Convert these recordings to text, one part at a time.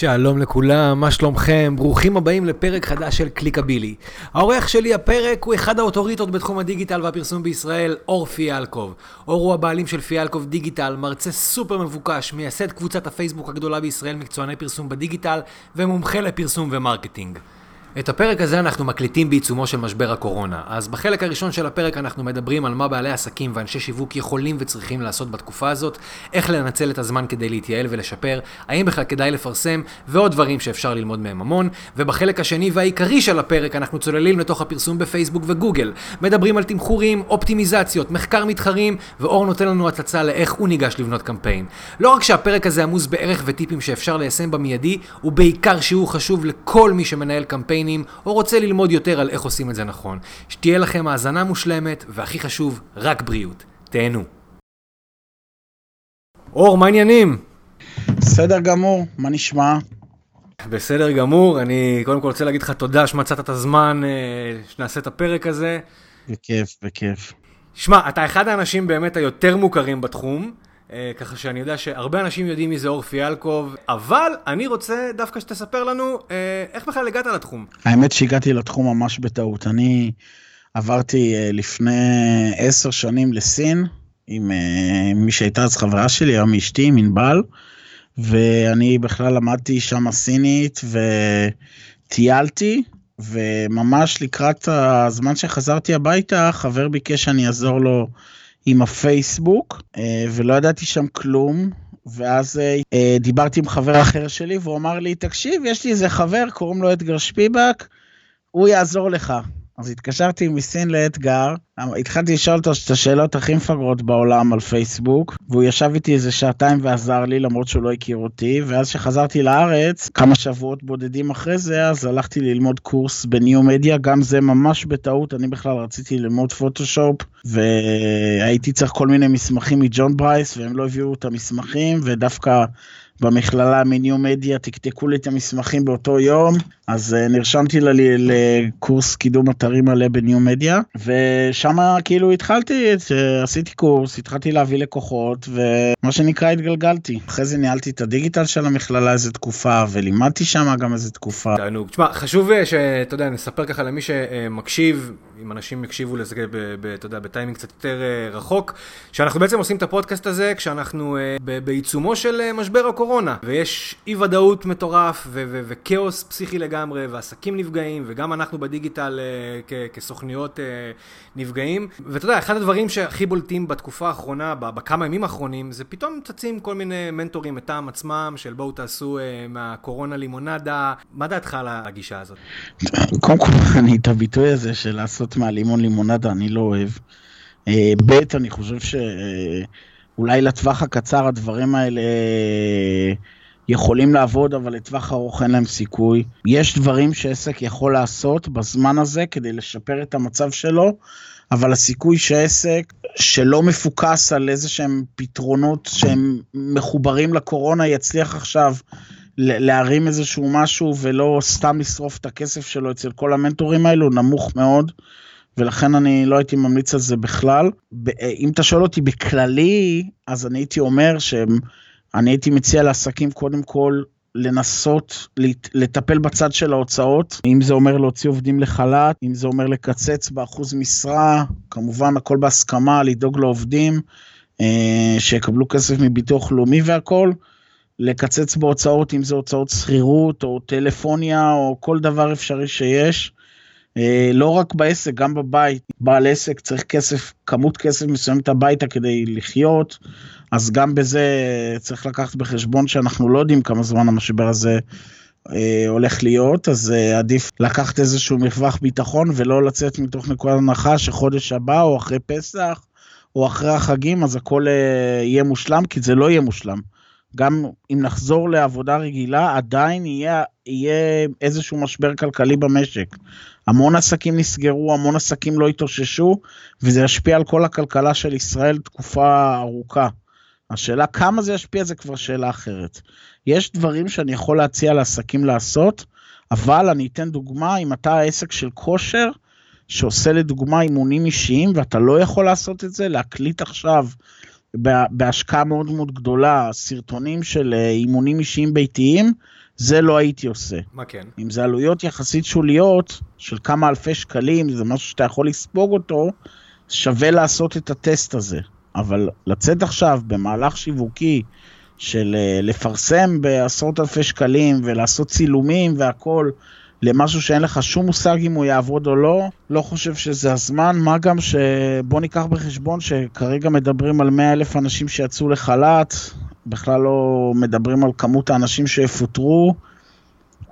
שלום לכולם, מה שלומכם? ברוכים הבאים לפרק חדש של קליקבילי. האורח שלי הפרק הוא אחד האוטוריטות בתחום הדיגיטל והפרסום בישראל, אור פיאלקוב. אור הוא הבעלים של פיאלקוב דיגיטל, מרצה סופר מבוקש, מייסד קבוצת הפייסבוק הגדולה בישראל, מקצועני פרסום בדיגיטל, ומומחה לפרסום ו marketing. את הפרק הזה אנחנו מקליטים בעיצומו של משבר הקורונה. אז בחלק הראשון של הפרק אנחנו מדברים על מה בעלי עסקים ואנשי שיווק יכולים וצריכים לעשות בתקופה הזאת, איך לנצל את הזמן כדי להתייעל ולשפר, האם בכלל כדאי לפרסם, ועוד דברים שאפשר ללמוד מהם המון. ובחלק השני והעיקרי של הפרק אנחנו צוללים לתוך הפרסום בפייסבוק וגוגל. מדברים על תמחורים, אופטימיזציות, מחקר מתחרים, ואור נותן לנו הצצה לאיך הוא ניגש לבנות קמפיין. לא רק שהפרק הזה עמוס בערך וטיפים שאפשר ליישם במיידי, הוא בעיקר שיעור חשוב לכל מי שמנהל קמפיין קמפיינים, או רוצה ללמוד יותר על איך עושים את זה נכון. שתהיה לכם האזנה מושלמת, והכי חשוב, רק בריאות. תהנו. אור, מה העניינים? בסדר גמור, מה נשמע? בסדר גמור, אני קודם כל רוצה להגיד לך תודה שמצאת את הזמן אה, שנעשה את הפרק הזה. בכיף, בכיף. שמע, אתה אחד האנשים באמת היותר מוכרים בתחום. אה, ככה שאני יודע שהרבה אנשים יודעים מי זה אור פיאלקוב, אבל אני רוצה דווקא שתספר לנו אה, איך בכלל הגעת לתחום. האמת שהגעתי לתחום ממש בטעות. אני עברתי אה, לפני עשר שנים לסין, עם מי שהייתה אז חברה שלי, היום אשתי, עם ענבל, ואני בכלל למדתי שם סינית וטיילתי, וממש לקראת הזמן שחזרתי הביתה, חבר ביקש שאני אעזור לו. עם הפייסבוק, אה, ולא ידעתי שם כלום. ואז אה, אה, דיברתי עם חבר אחר שלי והוא אמר לי, תקשיב, יש לי איזה חבר, קוראים לו אדגר שפיבק, הוא יעזור לך. אז התקשרתי מסין לאתגר, התחלתי לשאול אותו את השאלות הכי מפגרות בעולם על פייסבוק, והוא ישב איתי איזה שעתיים ועזר לי למרות שהוא לא הכיר אותי, ואז כשחזרתי לארץ, כמה שבועות בודדים אחרי זה, אז הלכתי ללמוד קורס ב new media, גם זה ממש בטעות, אני בכלל רציתי ללמוד פוטושופ, והייתי צריך כל מיני מסמכים מג'ון ברייס, והם לא הביאו את המסמכים, ודווקא במכללה מ new media תקתקו לי את המסמכים באותו יום, אז uh, נרשמתי ל- לקורס קידום אתרים מלא בניו מדיה, ושם כאילו התחלתי, uh, עשיתי קורס, התחלתי להביא לקוחות, ומה שנקרא התגלגלתי. אחרי זה ניהלתי את הדיגיטל של המכללה איזה תקופה, ולימדתי שם גם איזה תקופה. תענוג. תשמע, חשוב אה, שאתה יודע, נספר ככה למי שמקשיב, אם אנשים יקשיבו לזה, אתה יודע, בטיימינג קצת יותר רחוק, שאנחנו בעצם עושים את הפודקאסט הזה כשאנחנו בעיצומו של משבר הקורונה, ויש אי ודאות מטורף וכאוס פסיכי לגמרי. ועסקים נפגעים, וגם אנחנו בדיגיטל אה, כסוכניות אה, נפגעים. ואתה יודע, אחד הדברים שהכי בולטים בתקופה האחרונה, בכמה ימים האחרונים, זה פתאום צצים כל מיני מנטורים מטעם עצמם, של בואו תעשו אה, מהקורונה לימונדה. מה דעתך על הגישה הזאת? קודם כל, אני את הביטוי הזה של לעשות מהלימון לימונדה, אני לא אוהב. ב', אני חושב שאולי לטווח הקצר הדברים האלה... יכולים לעבוד, אבל לטווח ארוך אין להם סיכוי. יש דברים שעסק יכול לעשות בזמן הזה כדי לשפר את המצב שלו, אבל הסיכוי שעסק שלא מפוקס על איזה שהם פתרונות שהם מחוברים לקורונה יצליח עכשיו להרים איזשהו משהו ולא סתם לשרוף את הכסף שלו אצל כל המנטורים האלו, נמוך מאוד. ולכן אני לא הייתי ממליץ על זה בכלל. אם אתה שואל אותי בכללי, אז אני הייתי אומר שהם אני הייתי מציע לעסקים קודם כל לנסות לטפל בצד של ההוצאות, אם זה אומר להוציא עובדים לחל"ת, אם זה אומר לקצץ באחוז משרה, כמובן הכל בהסכמה, לדאוג לעובדים, אה, שיקבלו כסף מביטוח לאומי והכל, לקצץ בהוצאות, אם זה הוצאות שכירות או טלפוניה או כל דבר אפשרי שיש. אה, לא רק בעסק, גם בבית. בעל עסק צריך כסף, כמות כסף מסוימת הביתה כדי לחיות, אז גם בזה צריך לקחת בחשבון שאנחנו לא יודעים כמה זמן המשבר הזה אה, הולך להיות, אז אה, עדיף לקחת איזשהו מרווח ביטחון ולא לצאת מתוך נקודת הנחה שחודש הבא או אחרי פסח או אחרי החגים אז הכל יהיה מושלם, כי זה לא יהיה מושלם. גם אם נחזור לעבודה רגילה, עדיין יהיה, יהיה איזשהו משבר כלכלי במשק. המון עסקים נסגרו, המון עסקים לא התאוששו, וזה ישפיע על כל הכלכלה של ישראל תקופה ארוכה. השאלה כמה זה ישפיע זה כבר שאלה אחרת. יש דברים שאני יכול להציע לעסקים לעשות, אבל אני אתן דוגמה, אם אתה עסק של כושר, שעושה לדוגמה אימונים אישיים ואתה לא יכול לעשות את זה, להקליט עכשיו בהשקעה מאוד מאוד גדולה סרטונים של אה, אימונים אישיים ביתיים, זה לא הייתי עושה. מה כן? אם זה עלויות יחסית שוליות של כמה אלפי שקלים, זה משהו שאתה יכול לספוג אותו, שווה לעשות את הטסט הזה. אבל לצאת עכשיו במהלך שיווקי של אה, לפרסם בעשרות אלפי שקלים ולעשות צילומים והכל למשהו שאין לך שום מושג אם הוא יעבוד או לא, לא חושב שזה הזמן, מה גם שבוא ניקח בחשבון שכרגע מדברים על 100 אלף אנשים שיצאו לחל"ת, בכלל לא מדברים על כמות האנשים שיפוטרו,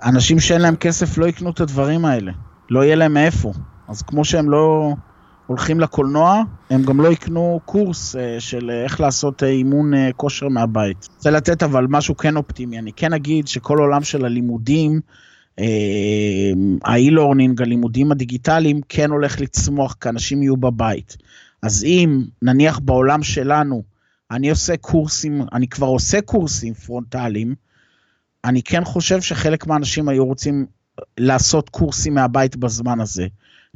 אנשים שאין להם כסף לא יקנו את הדברים האלה, לא יהיה להם מאיפה, אז כמו שהם לא... הולכים לקולנוע, הם גם לא יקנו קורס uh, של uh, איך לעשות uh, אימון כושר מהבית. רוצה לתת אבל משהו כן אופטימי, אני כן אגיד שכל עולם של הלימודים, ה e-learning, הלימודים הדיגיטליים, כן הולך לצמוח כי אנשים יהיו בבית. אז אם נניח בעולם שלנו, אני עושה קורסים, אני כבר עושה קורסים פרונטליים, אני כן חושב שחלק מהאנשים היו רוצים לעשות קורסים מהבית בזמן הזה.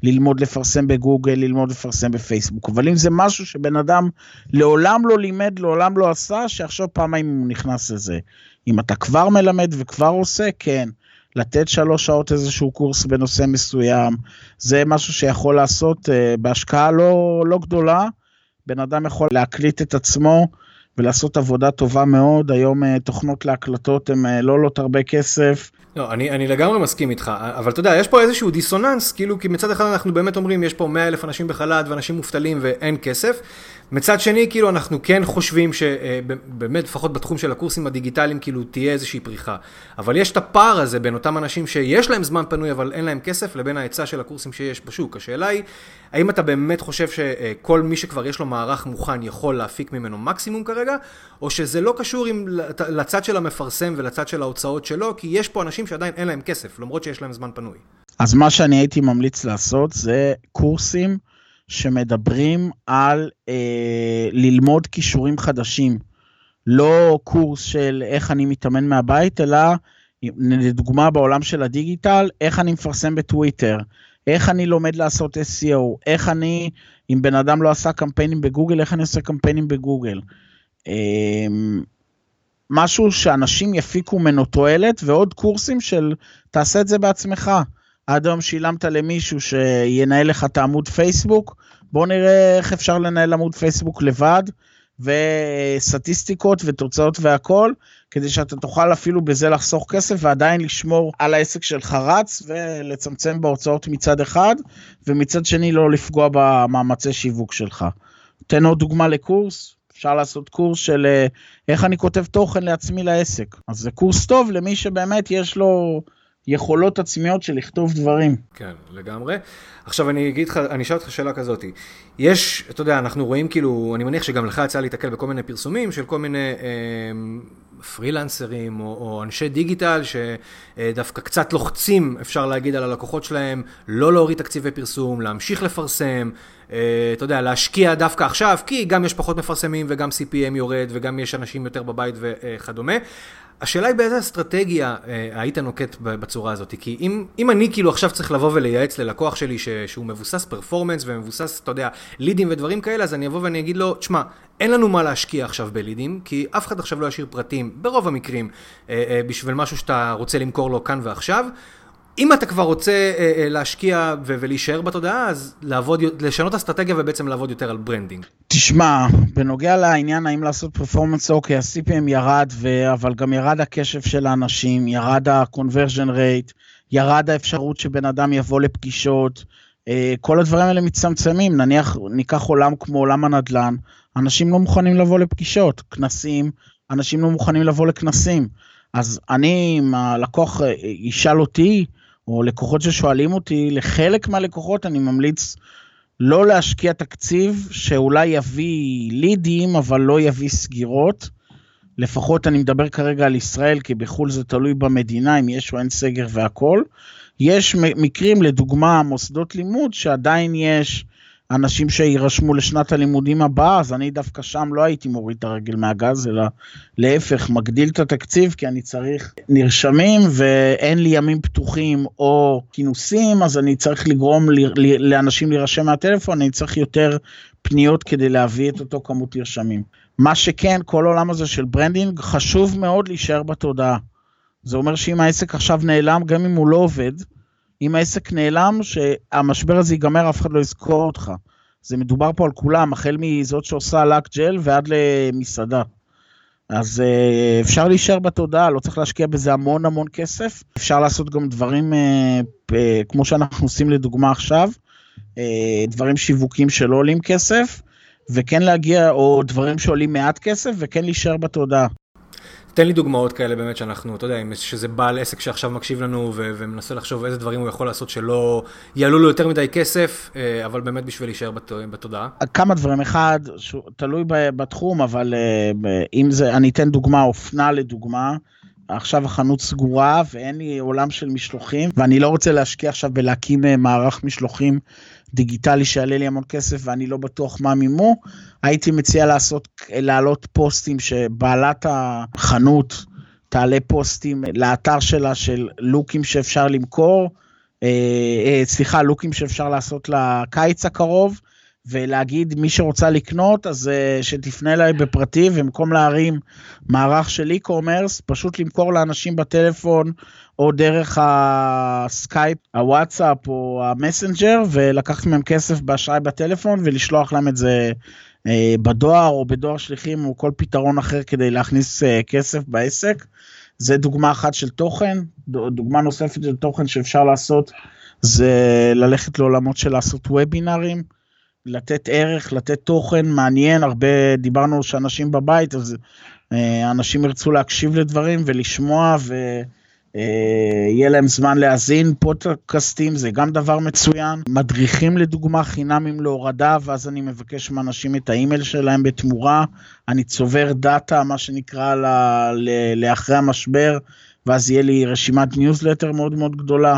ללמוד לפרסם בגוגל, ללמוד לפרסם בפייסבוק. אבל אם זה משהו שבן אדם לעולם לא לימד, לעולם לא עשה, שיחשוב פעמיים הוא נכנס לזה. אם אתה כבר מלמד וכבר עושה, כן. לתת שלוש שעות איזשהו קורס בנושא מסוים, זה משהו שיכול לעשות uh, בהשקעה לא, לא גדולה. בן אדם יכול להקליט את עצמו ולעשות עבודה טובה מאוד. היום uh, תוכנות להקלטות הן uh, לא עולות הרבה כסף. לא, אני, אני לגמרי מסכים איתך, אבל אתה יודע, יש פה איזשהו דיסוננס, כאילו, כי מצד אחד אנחנו באמת אומרים, יש פה 100 אלף אנשים בחל"ת ואנשים מובטלים ואין כסף. מצד שני, כאילו, אנחנו כן חושבים שבאמת, לפחות בתחום של הקורסים הדיגיטליים, כאילו, תהיה איזושהי פריחה. אבל יש את הפער הזה בין אותם אנשים שיש להם זמן פנוי, אבל אין להם כסף, לבין ההיצע של הקורסים שיש בשוק. השאלה היא, האם אתה באמת חושב שכל מי שכבר יש לו מערך מוכן יכול להפיק ממנו מקסימום כרגע, או שזה לא קשור עם, לצד של המפרסם ולצד של ההוצאות שלו, כי יש פה אנשים שעדיין אין להם כסף, למרות שיש להם זמן פנוי. אז מה שאני הייתי ממליץ לעשות זה קורסים שמדברים על אה, ללמוד כישורים חדשים. לא קורס של איך אני מתאמן מהבית, אלא לדוגמה בעולם של הדיגיטל, איך אני מפרסם בטוויטר, איך אני לומד לעשות SEO, איך אני, אם בן אדם לא עשה קמפיינים בגוגל, איך אני עושה קמפיינים בגוגל. אה, משהו שאנשים יפיקו ממנו תועלת, ועוד קורסים של תעשה את זה בעצמך. עד היום שילמת למישהו שינהל לך את העמוד פייסבוק, בוא נראה איך אפשר לנהל עמוד פייסבוק לבד, וסטטיסטיקות ותוצאות והכל, כדי שאתה תוכל אפילו בזה לחסוך כסף ועדיין לשמור על העסק שלך רץ ולצמצם בהוצאות מצד אחד, ומצד שני לא לפגוע במאמצי שיווק שלך. תן עוד דוגמה לקורס, אפשר לעשות קורס של אה, איך אני כותב תוכן לעצמי לעסק. אז זה קורס טוב למי שבאמת יש לו יכולות עצמיות של לכתוב דברים. כן, לגמרי. עכשיו אני אגיד לך, אני אשאל אותך שאלה כזאת. יש, אתה יודע, אנחנו רואים כאילו, אני מניח שגם לך יצא להתקל בכל מיני פרסומים של כל מיני אה, פרילנסרים או, או אנשי דיגיטל שדווקא קצת לוחצים, אפשר להגיד, על הלקוחות שלהם, לא להוריד תקציבי פרסום, להמשיך לפרסם, אה, אתה יודע, להשקיע דווקא עכשיו, כי גם יש פחות מפרסמים וגם CPM יורד וגם יש אנשים יותר בבית וכדומה. השאלה היא באיזה אסטרטגיה אה, היית נוקט בצורה הזאת, כי אם, אם אני כאילו עכשיו צריך לבוא ולייעץ ללקוח שלי ש, שהוא מבוסס performance ומבוסס, אתה יודע, לידים ודברים כאלה, אז אני אבוא ואני אגיד לו, תשמע, אין לנו מה להשקיע עכשיו בלידים, כי אף אחד עכשיו לא ישאיר פרטים, ברוב המקרים, אה, אה, בשביל משהו שאתה רוצה למכור לו כאן ועכשיו. אם אתה כבר רוצה אה, אה, להשקיע ולהישאר בתודעה, אז לעבוד, לשנות אסטרטגיה ובעצם לעבוד יותר על branding. תשמע, בנוגע לעניין האם לעשות פרפורמנס, אוקיי, ה-CPM ירד, ו- אבל גם ירד הקשב של האנשים, ירד ה-conversion rate, ירד האפשרות שבן אדם יבוא לפגישות, אה, כל הדברים האלה מצטמצמים, נניח ניקח עולם כמו עולם הנדל"ן, אנשים לא מוכנים לבוא לפגישות, כנסים, אנשים לא מוכנים לבוא לכנסים. אז אני, אם הלקוח ישאל אותי, או לקוחות ששואלים אותי, לחלק מהלקוחות אני ממליץ לא להשקיע תקציב שאולי יביא לידים, אבל לא יביא סגירות. לפחות אני מדבר כרגע על ישראל, כי בחו"ל זה תלוי במדינה, אם יש או אין סגר והכול. יש מקרים, לדוגמה, מוסדות לימוד, שעדיין יש אנשים שיירשמו לשנת הלימודים הבאה, אז אני דווקא שם לא הייתי מוריד את הרגל מהגז, אלא להפך, מגדיל את התקציב, כי אני צריך נרשמים ואין לי ימים פתוחים או כינוסים, אז אני צריך לגרום לאנשים להירשם מהטלפון, אני צריך יותר פניות כדי להביא את אותו כמות נרשמים. מה שכן, כל העולם הזה של branding, חשוב מאוד להישאר בתודעה. זה אומר שאם העסק עכשיו נעלם, גם אם הוא לא עובד, אם העסק נעלם, שהמשבר הזה ייגמר, אף אחד לא יזכור אותך. זה מדובר פה על כולם, החל מזאת שעושה לק ג'ל ועד למסעדה. אז אה, אפשר להישאר בתודעה, לא צריך להשקיע בזה המון המון כסף. אפשר לעשות גם דברים אה, כמו שאנחנו עושים לדוגמה עכשיו, uh, דברים שיווקים שלא עולים כסף, וכן להגיע, או דברים שעולים מעט כסף, וכן להישאר בתודעה. תן לי דוגמאות כאלה באמת שאנחנו, אתה יודע, שזה בעל עסק שעכשיו מקשיב לנו ו- ומנסה לחשוב איזה דברים הוא יכול לעשות שלא יעלו לו יותר מדי כסף, אה, אבל באמת בשביל להישאר בת- בתודעה. כמה דברים, אחד, תלוי בתחום, אבל אה, אם זה, אני אתן דוגמה, אופנה לדוגמה. עכשיו החנות סגורה ואין לי עולם של משלוחים ואני לא רוצה להשקיע עכשיו בלהקים אה, מערך משלוחים דיגיטלי שיעלה לי המון כסף ואני לא בטוח מה מימו, הייתי מציע לעשות, להעלות פוסטים שבעלת החנות תעלה פוסטים לאתר שלה של לוקים שאפשר למכור, אה, אה, סליחה, לוקים שאפשר לעשות לקיץ הקרוב. ולהגיד מי שרוצה לקנות אז אה, שתפנה אליי בפרטי ובמקום להרים מערך של e-commerce פשוט למכור לאנשים בטלפון או דרך הסקייפ, הוואטסאפ או המסנג'ר ולקחת מהם כסף באשראי בטלפון ולשלוח להם את זה אה, בדואר או בדואר שליחים או כל פתרון אחר כדי להכניס אה, כסף בעסק. זה דוגמה אחת של תוכן, דוגמה נוספת של תוכן שאפשר לעשות זה ללכת לעולמות של לעשות וובינארים. לתת ערך, לתת תוכן מעניין, הרבה, דיברנו שאנשים בבית, אז אה, אנשים ירצו להקשיב לדברים ולשמוע ויהיה אה, להם זמן להאזין, פודקאסטים זה גם דבר מצוין, מדריכים לדוגמה חינמים להורדה, ואז אני מבקש מאנשים את האימייל שלהם בתמורה, אני צובר data, מה שנקרא, לאחרי המשבר, ואז יהיה לי רשימת ניוזלטר מאוד מאוד גדולה.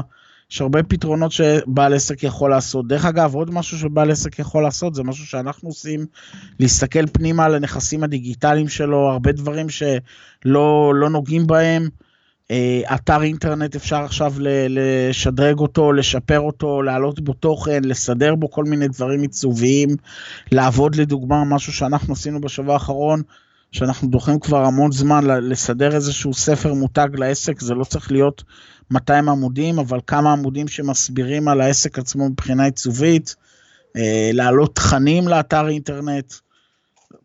יש הרבה פתרונות שבעל עסק יכול לעשות. דרך אגב, עוד משהו שבעל עסק יכול לעשות, זה משהו שאנחנו עושים, להסתכל פנימה על הנכסים הדיגיטליים שלו, הרבה דברים שלא לא נוגעים בהם. אה, אתר אינטרנט אפשר עכשיו לשדרג אותו, לשפר אותו, להעלות בו תוכן, לסדר בו כל מיני דברים עיצוביים, לעבוד לדוגמה, משהו שאנחנו עשינו בשבוע האחרון, שאנחנו דוחים כבר המון זמן לסדר איזשהו ספר מותג לעסק, זה לא צריך להיות 200 עמודים, אבל כמה עמודים שמסבירים על העסק עצמו מבחינה עיצובית, אה, להעלות תכנים לאתר אינטרנט,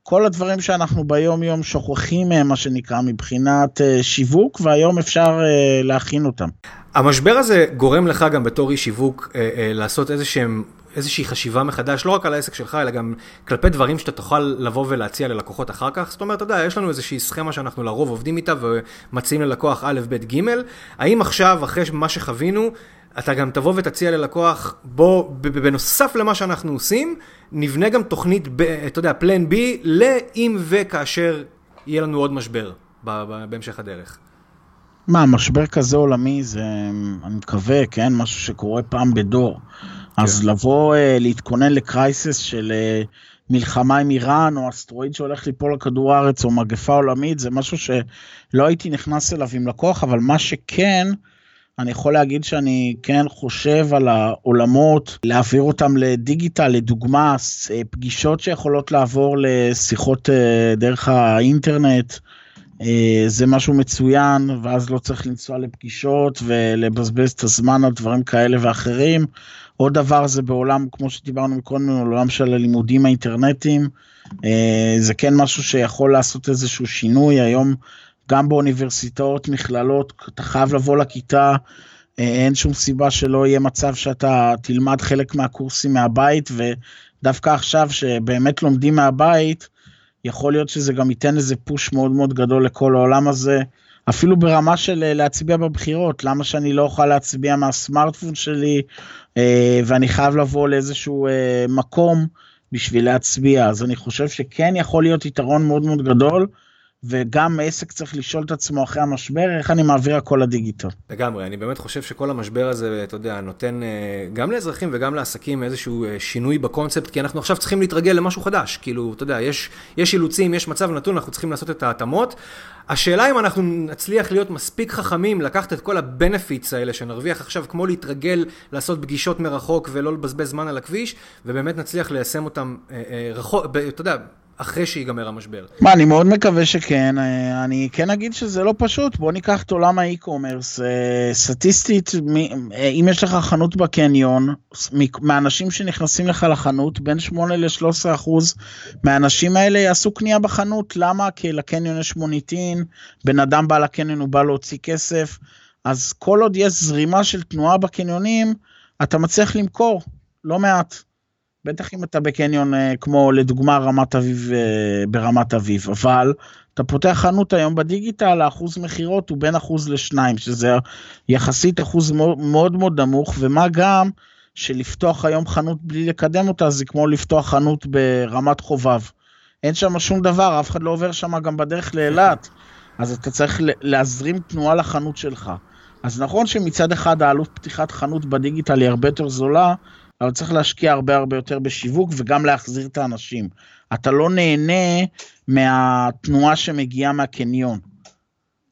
כל הדברים שאנחנו ביום יום שוכחים מהם, מה שנקרא, מבחינת אה, שיווק, והיום אפשר אה, להכין אותם. המשבר הזה גורם לך גם בתור איש שיווק לעשות איזה שהם איזושהי חשיבה מחדש, לא רק על העסק שלך, אלא גם כלפי דברים שאתה תוכל לבוא ולהציע ללקוחות אחר כך. זאת אומרת, אתה יודע, יש לנו איזושהי סכמה שאנחנו לרוב עובדים איתה ומציעים ללקוח א', ב', ג', האם עכשיו, אחרי מה שחווינו, אתה גם תבוא ותציע ללקוח, בוא, בנוסף למה שאנחנו עושים, נבנה גם תוכנית, ב, אתה יודע, פלן בי, לאם וכאשר יהיה לנו עוד משבר בהמשך הדרך. מה, משבר כזה עולמי זה, אני מקווה, כן, משהו שקורה פעם בדור. אז כן. לבוא uh, להתכונן לקרייסס של uh, מלחמה עם איראן, או אסטרואיד שהולך ליפול על כדור הארץ, או מגפה עולמית, זה משהו שלא הייתי נכנס אליו עם לקוח, אבל מה שכן, אני יכול להגיד שאני כן חושב על העולמות, להעביר אותם לדיגיטל, לדוגמה, אה, פגישות שיכולות לעבור לשיחות דרך האינטרנט. זה משהו מצוין, ואז לא צריך לנסוע לפגישות ולבזבז את הזמן על דברים כאלה ואחרים. עוד דבר זה בעולם, כמו שדיברנו מקודם, עולם של הלימודים האינטרנטיים. אה, זה כן משהו שיכול לעשות איזשהו שינוי. היום גם באוניברסיטאות, מכללות, אתה חייב לבוא לכיתה. אה, אין שום סיבה שלא יהיה מצב שאתה תלמד חלק מהקורסים מהבית, ודווקא עכשיו שבאמת לומדים מהבית, יכול להיות שזה גם ייתן איזה פוש מאוד מאוד גדול לכל העולם הזה. אפילו ברמה של אה, להצביע בבחירות, למה שאני לא אוכל להצביע מהסמארטפון שלי ואני חייב לבוא לאיזשהו אה, מקום בשביל להצביע, אז אני חושב שכן יכול להיות יתרון מאוד מאוד גדול. וגם עסק צריך לשאול את עצמו אחרי המשבר, איך אני מעביר הכל לדיגיטל. לגמרי, אני באמת חושב שכל המשבר הזה, אתה יודע, נותן גם לאזרחים וגם לעסקים איזשהו שינוי בקונספט, כי אנחנו עכשיו צריכים להתרגל למשהו חדש. כאילו, אתה יודע, יש, יש אילוצים, יש מצב נתון, אנחנו צריכים לעשות את ההתאמות. השאלה אם אנחנו נצליח להיות מספיק חכמים, לקחת את כל ה-benefits האלה שנרוויח עכשיו, כמו להתרגל לעשות פגישות מרחוק ולא לבזבז זמן על הכביש, ובאמת נצליח ליישם אותם אה, אה, רחוק, אתה יודע, אחרי שיגמר המשבר. מה, אני מאוד מקווה שכן. אה, אני כן אגיד שזה לא פשוט. בוא ניקח את עולם האי-קומרס. אה, סטטיסטית, אה, אם יש לך חנות בקניון, מהאנשים שנכנסים לך לחנות, בין 8 ל-13 אחוז מהאנשים האלה יעשו קנייה בחנות. למה? כי לקניון יש מוניטין, בן אדם בא לקניון, הוא בא להוציא כסף. אז כל עוד יש זרימה של תנועה בקניונים, אתה מצליח למכור, לא מעט. בטח אם אתה בקניון אה, כמו לדוגמה רמת אביב אה, ברמת אביב, אבל אתה פותח חנות היום בדיגיטל, האחוז מכירות הוא בין אחוז לשניים, שזה יחסית אחוז מאוד מאוד נמוך, ומה גם שלפתוח היום חנות בלי לקדם אותה זה כמו לפתוח חנות ברמת חובב. אין שם שום דבר, אף אחד לא עובר שם גם בדרך לאילת, אז אתה צריך להזרים תנועה לחנות שלך. אז נכון שמצד אחד העלות פתיחת חנות בדיגיטל היא הרבה יותר זולה, אבל צריך להשקיע הרבה הרבה יותר בשיווק וגם להחזיר את האנשים. אתה לא נהנה מהתנועה שמגיעה מהקניון.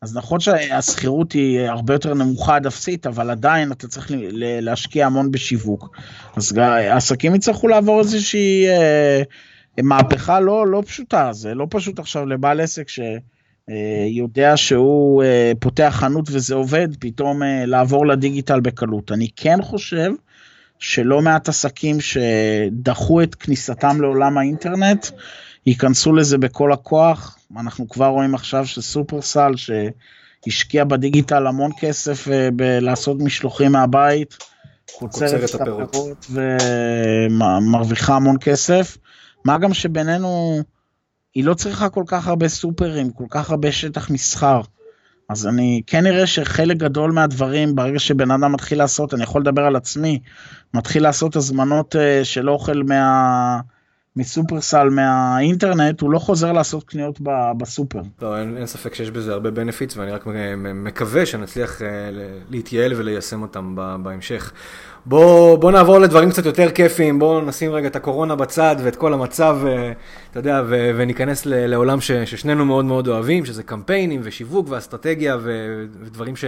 אז נכון שהשכירות היא הרבה יותר נמוכה עד אפסית, אבל עדיין אתה צריך להשקיע המון בשיווק. אז העסקים יצטרכו לעבור איזושהי אה, מהפכה לא, לא פשוטה, זה לא פשוט עכשיו לבעל עסק שיודע שהוא אה, פותח חנות וזה עובד, פתאום אה, לעבור לדיגיטל בקלות. אני כן חושב שלא מעט עסקים שדחו את כניסתם לעולם האינטרנט, ייכנסו לזה בכל הכוח. אנחנו כבר רואים עכשיו שסופרסל, שהשקיע בדיגיטל המון כסף אה, בלעשות משלוחים מהבית, קוצרת את הפירות ומרוויחה המון כסף. מה גם שבינינו, היא לא צריכה כל כך הרבה סופרים, כל כך הרבה שטח מסחר. אז אני כן אראה שחלק גדול מהדברים, ברגע שבן אדם מתחיל לעשות, אני יכול לדבר על עצמי, מתחיל לעשות הזמנות uh, של אוכל מה... מסופרסל מהאינטרנט, הוא לא חוזר לעשות קניות בסופר. לא, אין, אין ספק שיש בזה הרבה בנפיטס, ואני רק מקווה שנצליח uh, להתייעל וליישם אותם בהמשך. בוא, בוא נעבור לדברים קצת יותר כיפיים, בוא נשים רגע את הקורונה בצד ואת כל המצב, אה, אתה יודע, ו- וניכנס ל- לעולם ש- ששנינו מאוד מאוד אוהבים, שזה קמפיינים ושיווק ואסטרטגיה ו- ודברים ש-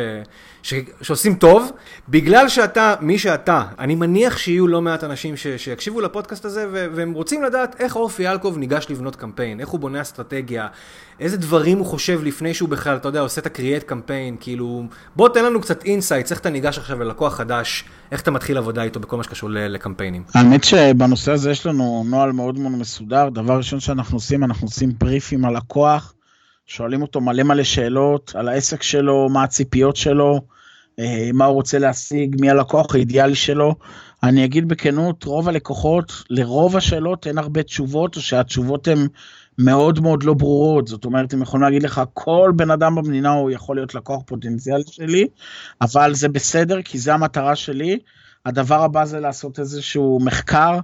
ש- שעושים טוב. בגלל שאתה, מי שאתה, אני מניח שיהיו לא מעט אנשים ש- שיקשיבו לפודקאסט הזה ו- והם רוצים לדעת איך אור פיאלקוב ניגש לבנות קמפיין, איך הוא בונה אסטרטגיה, איזה דברים הוא חושב לפני שהוא בכלל, אתה יודע, עושה את ה create campaign, כאילו, בוא תן לנו קצת insights, איך אתה ניגש עכשיו ללקוח חדש, איך אתה מתחיל עבודה איתו בכל מה שקשור לקמפיינים. האמת שבנושא הזה יש לנו נוהל מאוד מאוד מסודר, דבר ראשון שאנחנו עושים, אנחנו עושים בריף ללקוח, שואלים אותו מלא מלא שאלות על העסק שלו, מה הציפיות שלו, אה, מה הוא רוצה להשיג, מי הלקוח האידיאלי שלו. אני אגיד בכנות, רוב הלקוחות, לרוב השאלות אין הרבה תשובות, או שהתשובות הן מאוד מאוד לא ברורות, זאת אומרת, הם יכולים להגיד לך, כל בן אדם במדינה הוא יכול להיות לקוח פוטנציאל שלי, אבל זה בסדר, כי זה המטרה שלי. הדבר הבא זה לעשות איזשהו מחקר,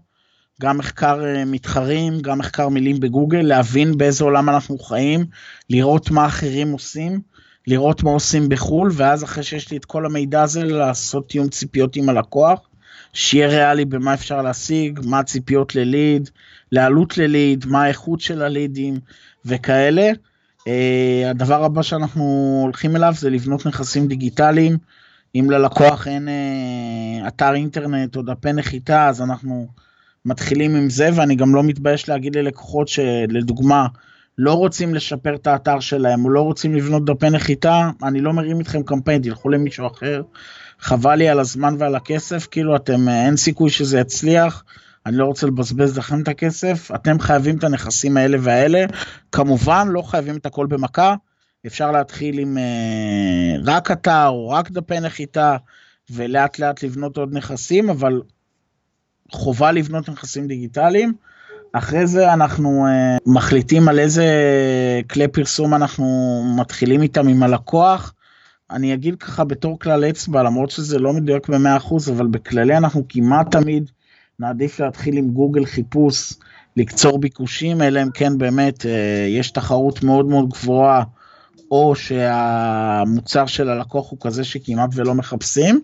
גם מחקר אה, מתחרים, גם מחקר מילים בגוגל, להבין באיזה עולם אנחנו חיים, לראות מה אחרים עושים, לראות מה עושים בחו"ל, ואז אחרי שיש לי את כל המידע הזה, לעשות תיאום ציפיות עם הלקוח, שיהיה ריאלי במה אפשר להשיג, מה הציפיות לליד, לעלות לליד, מה האיכות של הלידים וכאלה. Uh, הדבר הבא שאנחנו הולכים אליו זה לבנות נכסים דיגיטליים. אם ללקוח אין uh, אתר אינטרנט או דפי נחיתה, אז אנחנו מתחילים עם זה, ואני גם לא מתבייש להגיד ללקוחות שלדוגמה, לא רוצים לשפר את האתר שלהם או לא רוצים לבנות דפי נחיתה, אני לא מרים איתכם קמפיין, תלכו למישהו אחר. חבל לי על הזמן ועל הכסף, כאילו אתם, אה, אין סיכוי שזה יצליח. אני לא רוצה לבזבז לכם את הכסף, אתם חייבים את הנכסים האלה והאלה. כמובן, לא חייבים את הכל במכה, אפשר להתחיל עם uh, רק אתר או רק דפי נחיתה, ולאט לאט לבנות עוד נכסים, אבל חובה לבנות נכסים דיגיטליים. אחרי זה אנחנו uh, מחליטים על איזה כלי פרסום אנחנו מתחילים איתם עם הלקוח. אני אגיד ככה בתור כלל אצבע, למרות שזה לא מדויק ב-100%, אבל בכללי אנחנו כמעט תמיד נעדיף להתחיל עם גוגל חיפוש, לקצור ביקושים, אלא אם כן באמת אה, יש תחרות מאוד מאוד גבוהה, או שהמוצר של הלקוח הוא כזה שכמעט ולא מחפשים.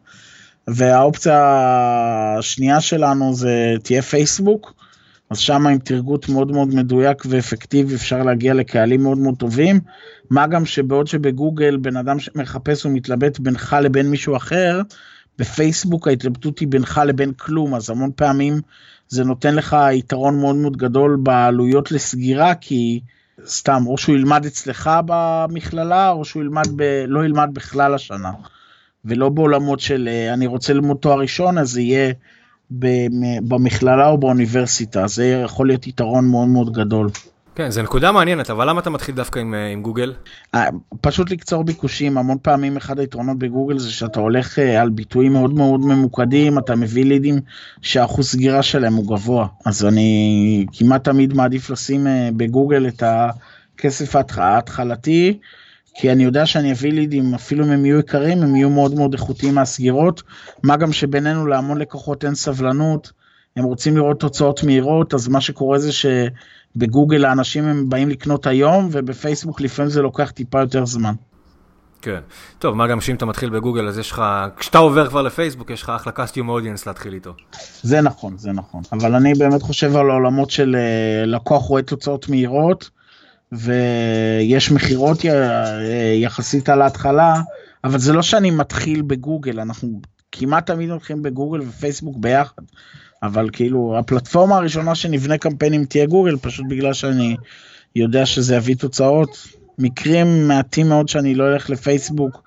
והאופציה השנייה שלנו זה תהיה פייסבוק, אז שם עם תרגות מאוד מאוד מדויק ואפקטיבי אפשר להגיע לקהלים מאוד מאוד טובים. מה גם שבעוד שבגוגל בן אדם שמחפש ומתלבט בינך לבין מישהו אחר, בפייסבוק ההתלבטות היא בינך לבין כלום, אז המון פעמים זה נותן לך יתרון מאוד מאוד גדול בעלויות לסגירה, כי סתם, או שהוא ילמד אצלך במכללה, או שהוא ילמד ב... לא ילמד בכלל השנה. ולא בעולמות של אה, אני רוצה ללמוד תואר ראשון, אז זה יהיה במכללה או באוניברסיטה. זה יכול להיות יתרון מאוד מאוד גדול. כן, זו נקודה מעניינת, אבל למה אתה מתחיל דווקא עם, אה, עם גוגל? אה, פשוט לקצור ביקושים, המון פעמים אחד היתרונות בגוגל זה שאתה הולך על ביטויים מאוד מאוד ממוקדים, אתה מביא לידים שהאחוז סגירה שלהם הוא גבוה. אז אני כמעט תמיד מעדיף לשים בגוגל את הכסף ההתחלתי. כי אני יודע שאני אביא לידים, אפילו אם הם יהיו יקרים, הם יהיו מאוד מאוד איכותיים מהסגירות. מה גם שבינינו להמון לקוחות אין סבלנות, הם רוצים לראות תוצאות מהירות, אז מה שקורה זה שבגוגל האנשים הם באים לקנות היום, ובפייסבוק לפעמים זה לוקח טיפה יותר זמן. כן. טוב, מה גם שאם אתה מתחיל בגוגל, אז יש לך, כשאתה עובר כבר לפייסבוק, יש לך אחלה קסטיום אודיאנס להתחיל איתו. זה נכון, זה נכון. אבל אני באמת חושב על העולמות של אה, לקוח רואה תוצאות מהירות. ויש מכירות יחסית על ההתחלה, אבל זה לא שאני מתחיל בגוגל, אנחנו כמעט תמיד הולכים בגוגל ופייסבוק ביחד. אבל כאילו הפלטפורמה הראשונה שנבנה קמפיינים תהיה גוגל, פשוט בגלל שאני יודע שזה יביא תוצאות. מקרים מעטים מאוד שאני לא אלך לפייסבוק,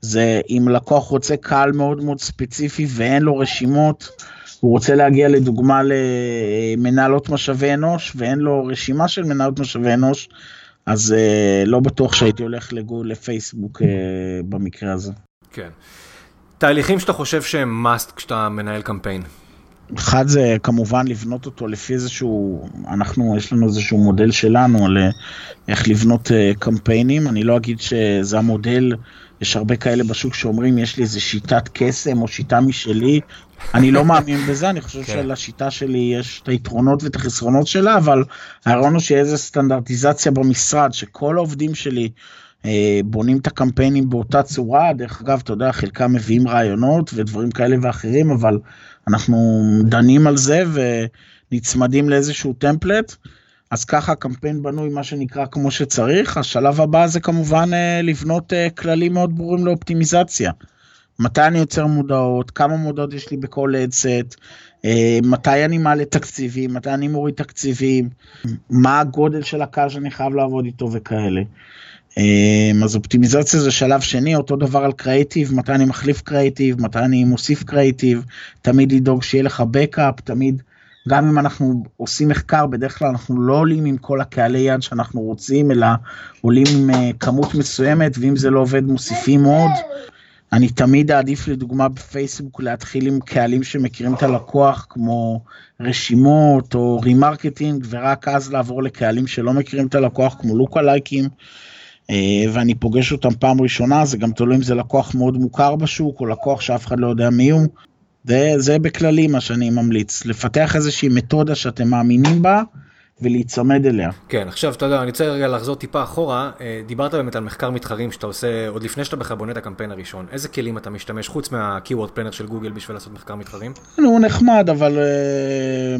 זה אם לקוח רוצה קהל מאוד מאוד ספציפי ואין לו רשימות, הוא רוצה להגיע לדוגמה למנהלות משאבי אנוש ואין לו רשימה של מנהלות משאבי אנוש, אז uh, לא בטוח שהייתי הולך לגול לפייסבוק uh, במקרה הזה. כן. תהליכים שאתה חושב שהם must כשאתה מנהל קמפיין. אחד זה כמובן לבנות אותו לפי איזשהו, אנחנו, יש לנו איזשהו מודל שלנו על איך לבנות uh, קמפיינים, אני לא אגיד שזה המודל, יש הרבה כאלה בשוק שאומרים יש לי איזה שיטת קסם או שיטה משלי, אני לא מאמין בזה, אני חושב כן. שלשיטה שלי יש את היתרונות ואת החסרונות שלה, אבל הרעיון הוא שיהיה איזה סטנדרטיזציה במשרד, שכל העובדים שלי אה, בונים את הקמפיינים באותה צורה, דרך אגב, אתה יודע, חלקם מביאים רעיונות ודברים כאלה ואחרים, אבל אנחנו דנים על זה ונצמדים לאיזשהו טמפלט. אז ככה הקמפיין בנוי מה שנקרא כמו שצריך, השלב הבא זה כמובן אה, לבנות אה, כללים מאוד ברורים לאופטימיזציה. מתי אני יוצר מודעות, כמה מודעות יש לי בכל אדסט, אה, מתי אני מעלה תקציבים, מתי אני מוריד תקציבים, מה הגודל של הקהל שאני חייב לעבוד איתו וכאלה. אה, אז אופטימיזציה זה שלב שני, אותו דבר על קריאיטיב, מתי אני מחליף קריאיטיב, מתי אני מוסיף קריאיטיב, תמיד לדאוג שיהיה לך בקאפ, תמיד, גם אם אנחנו עושים מחקר, בדרך כלל אנחנו לא עולים עם כל הקהלי יד שאנחנו רוצים, אלא עולים עם אה, כמות מסוימת, ואם זה לא עובד מוסיפים עוד. אני תמיד אעדיף לדוגמה בפייסבוק להתחיל עם קהלים שמכירים את הלקוח כמו רשימות או remarketing ורק אז לעבור לקהלים שלא מכירים את הלקוח כמו lookalike ים ואני פוגש אותם פעם ראשונה זה גם תלוי אם זה לקוח מאוד מוכר בשוק או לקוח שאף אחד לא יודע מי הוא. זה, זה בכללי מה שאני ממליץ לפתח איזושהי מתודה שאתם מאמינים בה ולהיצמד אליה. כן, עכשיו אתה יודע, אני רוצה רגע לחזור טיפה אחורה. אה, דיברת באמת על מחקר מתחרים שאתה עושה עוד לפני שאתה בכלל בונה את הקמפיין הראשון. איזה כלים אתה משתמש חוץ מה-keyword planner של גוגל בשביל לעשות מחקר מתחרים? הוא נחמד, אבל אה,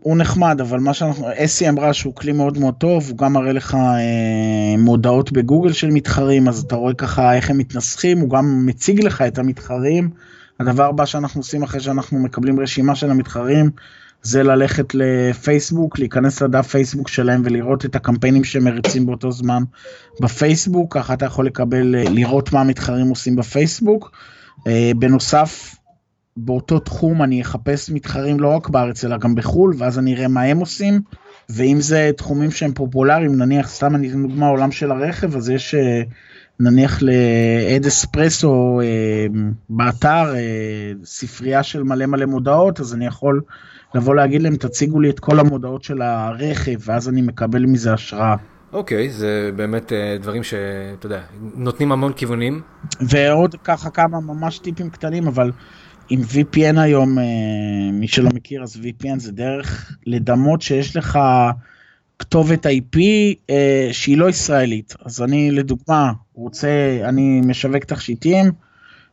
הוא נחמד, אבל מה שאנחנו, אסי אמרה שהוא כלי מאוד מאוד טוב, הוא גם מראה לך אה, מודעות בגוגל של מתחרים, אז אתה רואה ככה איך הם מתנסחים, הוא גם מציג לך את המתחרים. הדבר הבא שאנחנו עושים אחרי שאנחנו מקבלים רשימה של המתחרים, זה ללכת לפייסבוק, להיכנס לדף פייסבוק שלהם ולראות את הקמפיינים שמריצים באותו זמן בפייסבוק, ככה אתה יכול לקבל, אה, לראות מה המתחרים עושים בפייסבוק. אה, בנוסף, באותו תחום אני אחפש מתחרים לא רק בארץ אלא גם בחו"ל, ואז אני אראה מה הם עושים. ואם זה תחומים שהם פופולריים, נניח, סתם אני אתן דוגמה עולם של הרכב, אז יש אה, נניח לאד אספרסו באתר ספרייה של מלא מלא מודעות, אז אני יכול לבוא להגיד להם, תציגו לי את כל המודעות של הרכב, ואז אני מקבל מזה השראה. אוקיי, okay, זה באמת uh, דברים שאתה יודע, נותנים המון כיוונים. ועוד ככה כמה ממש טיפים קטנים, אבל עם VPN היום, uh, מי שלא מכיר, אז VPN זה דרך לדמות שיש לך כתובת IP uh, אה, שהיא לא ישראלית. אז אני לדוגמה רוצה, אני משווק תכשיטים,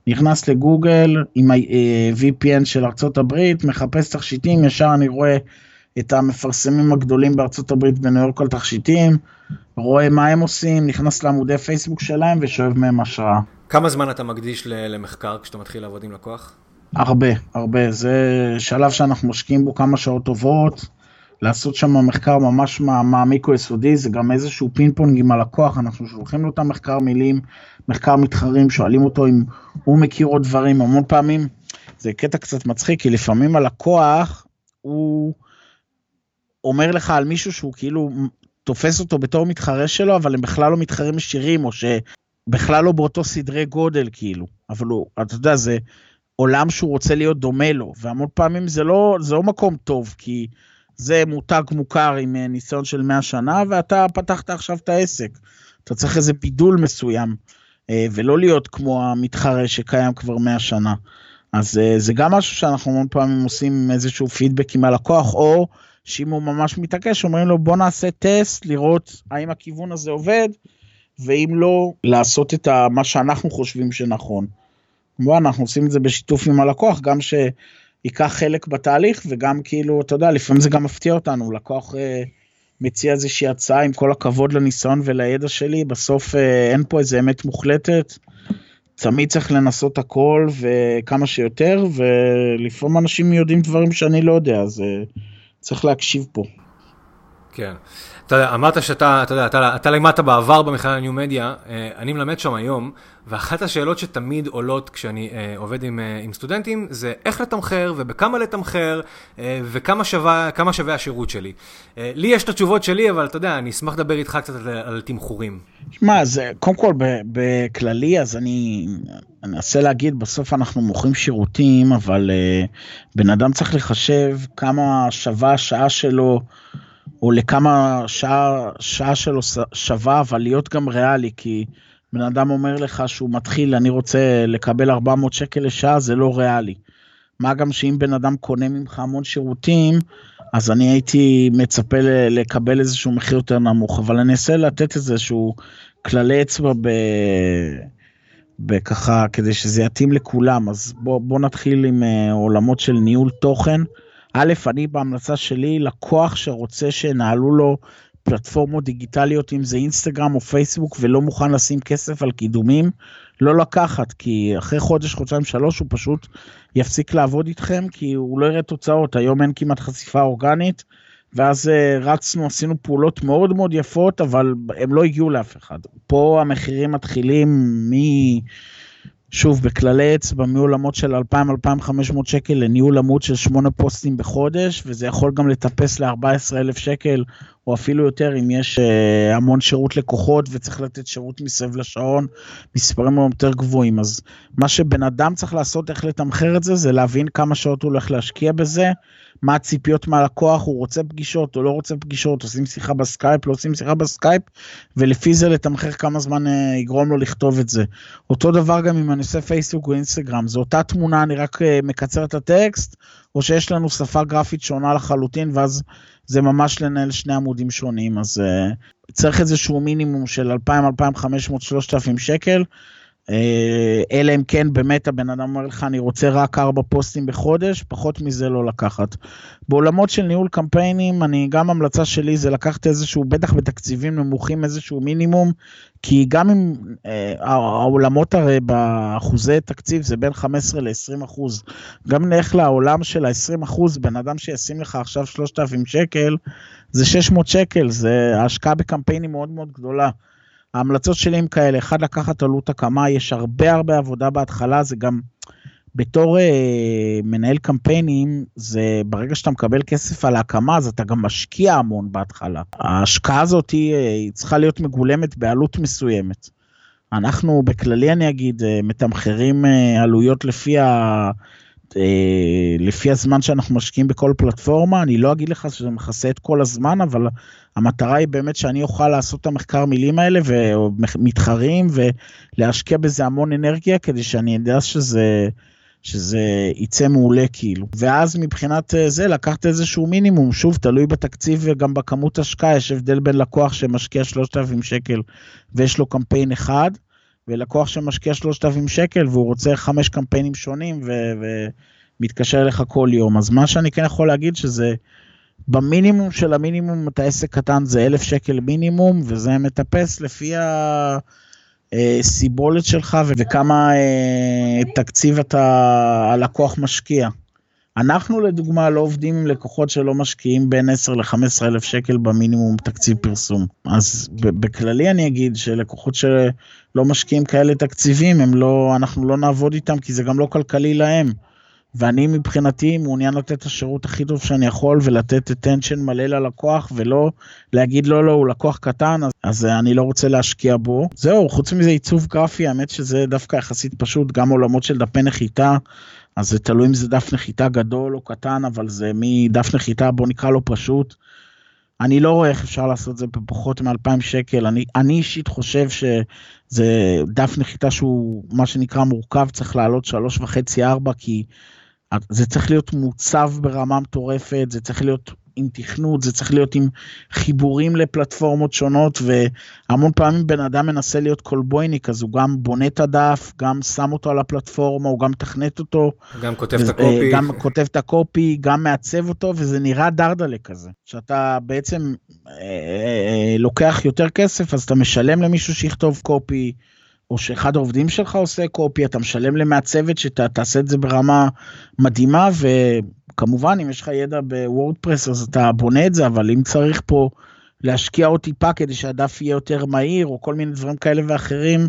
נכנס לגוגל עם ה-VPN אה, של ארצות הברית, מחפש תכשיטים, ישר אני רואה את המפרסמים הגדולים בארצות הברית בניו יורק על תכשיטים, רואה מה הם עושים, נכנס לעמודי פייסבוק שלהם ושואב מהם השראה. כמה זמן אתה מקדיש למחקר כשאתה מתחיל לעבוד עם לקוח? הרבה, הרבה. זה שלב שאנחנו משקיעים בו כמה שעות טובות. לעשות שם מחקר ממש מעמיק ויסודי, זה גם איזשהו פינג פונג עם הלקוח, אנחנו שולחים לו את המחקר מילים, מחקר מתחרים, שואלים אותו אם הוא מכיר עוד דברים, המון פעמים זה קטע קצת מצחיק, כי לפעמים הלקוח, הוא אומר לך על מישהו שהוא כאילו תופס אותו בתור מתחרה שלו, אבל הם בכלל לא מתחרים ישירים, או שבכלל לא באותו סדרי גודל, כאילו. אבל הוא, אתה יודע, זה עולם שהוא רוצה להיות דומה לו, והמון פעמים זה לא, זה לא מקום טוב, כי זה מותג מוכר עם אה, ניסיון של 100 שנה, ואתה פתחת עכשיו את העסק. אתה צריך איזה בידול מסוים, ולא להיות כמו המתחרה שקיים כבר 100 שנה. אז אה, זה גם משהו שאנחנו המון פעמים עושים איזשהו פידבק עם הלקוח, או שאם הוא ממש מתעקש, אומרים לו בוא נעשה טסט, לראות האם הכיוון הזה עובד, ואם לא, לעשות את מה שאנחנו חושבים שנכון. כמובן, אנחנו עושים את זה בשיתוף עם הלקוח, גם שייקח חלק בתהליך, וגם כאילו, אתה יודע, לפעמים זה גם מפתיע אותנו, לקוח אה, מציע איזושהי הצעה, עם כל הכבוד לניסיון ולידע שלי, בסוף אה, אין פה איזה אמת מוחלטת. תמיד צריך לנסות הכל וכמה שיותר, ולפעמים אנשים יודעים דברים שאני לא יודע, אז uh, צריך להקשיב פה. כן. אתה יודע, אמרת שאתה, אתה יודע, אתה, אתה לימדת בעבר במכללה ניו מדיה, אה, אני מלמד שם היום, ואחת השאלות שתמיד עולות כשאני אה, עובד עם, אה, עם סטודנטים, זה איך לתמחר ובכמה לתמחר, וכמה שווה, שווה השירות שלי. לי יש את התשובות שלי, אבל אתה יודע, אני אשמח לדבר איתך קצת על, על תמחורים. שמע, זה, קודם כל, בכללי, אז אני אנסה להגיד, בסוף אנחנו מוכרים שירותים, אבל בן אדם צריך לחשב כמה שווה השעה שלו. או לכמה שעה, שעה שלו שווה, אבל להיות גם ריאלי, כי בן אדם אומר לך שהוא מתחיל, אני רוצה לקבל 400 שקל לשעה, זה לא ריאלי. מה גם שאם בן אדם קונה ממך המון שירותים, אז אני הייתי מצפה לקבל איזשהו מחיר יותר נמוך, אבל אני אנסה לתת איזשהו כללי אצבע ב... בככה, כדי שזה יתאים לכולם. אז בוא, בוא נתחיל עם uh, עולמות של ניהול תוכן. א', אני בהמלצה שלי, לקוח שרוצה שינהלו לו פלטפורמות דיגיטליות, אם זה אינסטגרם או פייסבוק, ולא מוכן לשים כסף על קידומים, לא לקחת, כי אחרי חודש, חודשיים, שלוש, הוא פשוט יפסיק לעבוד איתכם, כי הוא לא יראה תוצאות. היום אין כמעט חשיפה אורגנית, ואז אה, רצנו, עשינו פעולות מאוד מאוד יפות, אבל הם לא הגיעו לאף אחד. פה המחירים מתחילים מ... שוב, בכללי אצבע מעולמות של 2,000-2,500 שקל לניהול עמוד של 8 פוסטים בחודש, וזה יכול גם לטפס ל-14,000 שקל, או אפילו יותר אם יש uh, המון שירות לקוחות וצריך לתת שירות מסביב לשעון, מספרים יותר גבוהים. אז מה שבן אדם צריך לעשות, איך לתמחר את זה, זה להבין כמה שעות הוא הולך להשקיע בזה, מה הציפיות מהלקוח, הוא רוצה פגישות או לא רוצה פגישות, עושים שיחה בסקייפ, לא עושים שיחה בסקייפ, ולפי זה לתמחר כמה זמן אה, יגרום לו לכתוב את זה. אותו דבר גם אם אני עושה פייסבוק או אינסטגרם, זו אותה תמונה, אני רק אה, מקצר את הטקסט, או שיש לנו שפה גרפית שונה לחלוטין, ואז זה ממש לנהל שני עמודים שונים, אז uh, צריך איזשהו מינימום של 2,000, 2,500, 3,000 שקל. אה, אלא אם כן באמת הבן אדם אומר לך אני רוצה רק ארבע פוסטים בחודש, פחות מזה לא לקחת. בעולמות של ניהול קמפיינים, אני גם המלצה שלי זה לקחת איזשהו, בטח בתקציבים נמוכים איזשהו מינימום, כי גם אם אה, העולמות הרי באחוזי תקציב זה בין 15 ל-20 אחוז, גם נלך לעולם של ה-20 אחוז, בן אדם שישים לך עכשיו 3,000 שקל, זה 600 שקל, זה השקעה בקמפיינים מאוד מאוד גדולה. ההמלצות שלי הם כאלה, אחד, לקחת עלות הקמה, יש הרבה הרבה עבודה בהתחלה, זה גם בתור אה, מנהל קמפיינים, זה ברגע שאתה מקבל כסף על ההקמה, אז אתה גם משקיע המון בהתחלה. ההשקעה הזאת היא, אה, היא צריכה להיות מגולמת בעלות מסוימת. אנחנו בכללי אני אגיד, אה, מתמחרים אה, עלויות לפי ה... לפי הזמן שאנחנו משקיעים בכל פלטפורמה, אני לא אגיד לך שזה מכסה את כל הזמן, אבל המטרה היא באמת שאני אוכל לעשות את המחקר מילים האלה ומתחרים ולהשקיע בזה המון אנרגיה כדי שאני אדע שזה, שזה יצא מעולה כאילו. ואז מבחינת אה, זה לקחת איזשהו מינימום, שוב תלוי בתקציב וגם בכמות השקעה, יש הבדל בין לקוח שמשקיע 3,000 שקל ויש לו קמפיין אחד. ולקוח שמשקיע 3,000 שקל והוא רוצה חמש קמפיינים שונים ו- ומתקשר אליך כל יום. אז מה שאני כן יכול להגיד שזה במינימום של המינימום, אתה עסק קטן זה 1,000 שקל מינימום, וזה מטפס לפי ה... אה, שלך וכמה אה, תקציב אתה, הלקוח משקיע. אנחנו לדוגמה לא עובדים עם לקוחות שלא משקיעים בין 10 ל-15 אלף שקל במינימום תקציב פרסום. אז בכללי אני אגיד שלקוחות שלא משקיעים כאלה תקציבים, הם לא, אנחנו לא נעבוד איתם כי זה גם לא כלכלי להם. ואני מבחינתי מעוניין לתת את השירות הכי טוב שאני יכול ולתת attention מלא ללקוח ולא להגיד לא לא הוא לקוח קטן אז, אז אני לא רוצה להשקיע בו. זהו חוץ מזה עיצוב גרפי האמת שזה דווקא יחסית פשוט גם עולמות של דפי נחיתה אז זה תלוי אם זה דף נחיתה גדול או קטן אבל זה מדף נחיתה בוא נקרא לו פשוט. אני לא רואה איך אפשר לעשות את זה בפחות מ-2,000 שקל. אני, אני אישית חושב שזה דף נחיתה שהוא מה שנקרא מורכב, צריך לעלות 3.5-4 כי זה צריך להיות מוצב ברמה מטורפת, זה צריך להיות עם תכנות, זה צריך להיות עם חיבורים לפלטפורמות שונות, והמון פעמים בן אדם מנסה להיות קולבויניק, אז הוא גם בונה את הדף, גם שם אותו על הפלטפורמה, הוא גם מתכנת אותו. גם כותב את הקופי. גם כותב את הקופי, גם מעצב אותו, וזה נראה דרדלה כזה. שאתה בעצם אה, אה, אה, לוקח יותר כסף, אז אתה משלם למישהו שיכתוב קופי. או שאחד העובדים שלך עושה קופי, אתה משלם למעצבת שתעשה את זה ברמה מדהימה, וכמובן אם יש לך ידע בוורדפרס אז אתה בונה את זה, אבל אם צריך פה להשקיע עוד טיפה כדי שהדף יהיה יותר מהיר, או כל מיני דברים כאלה ואחרים,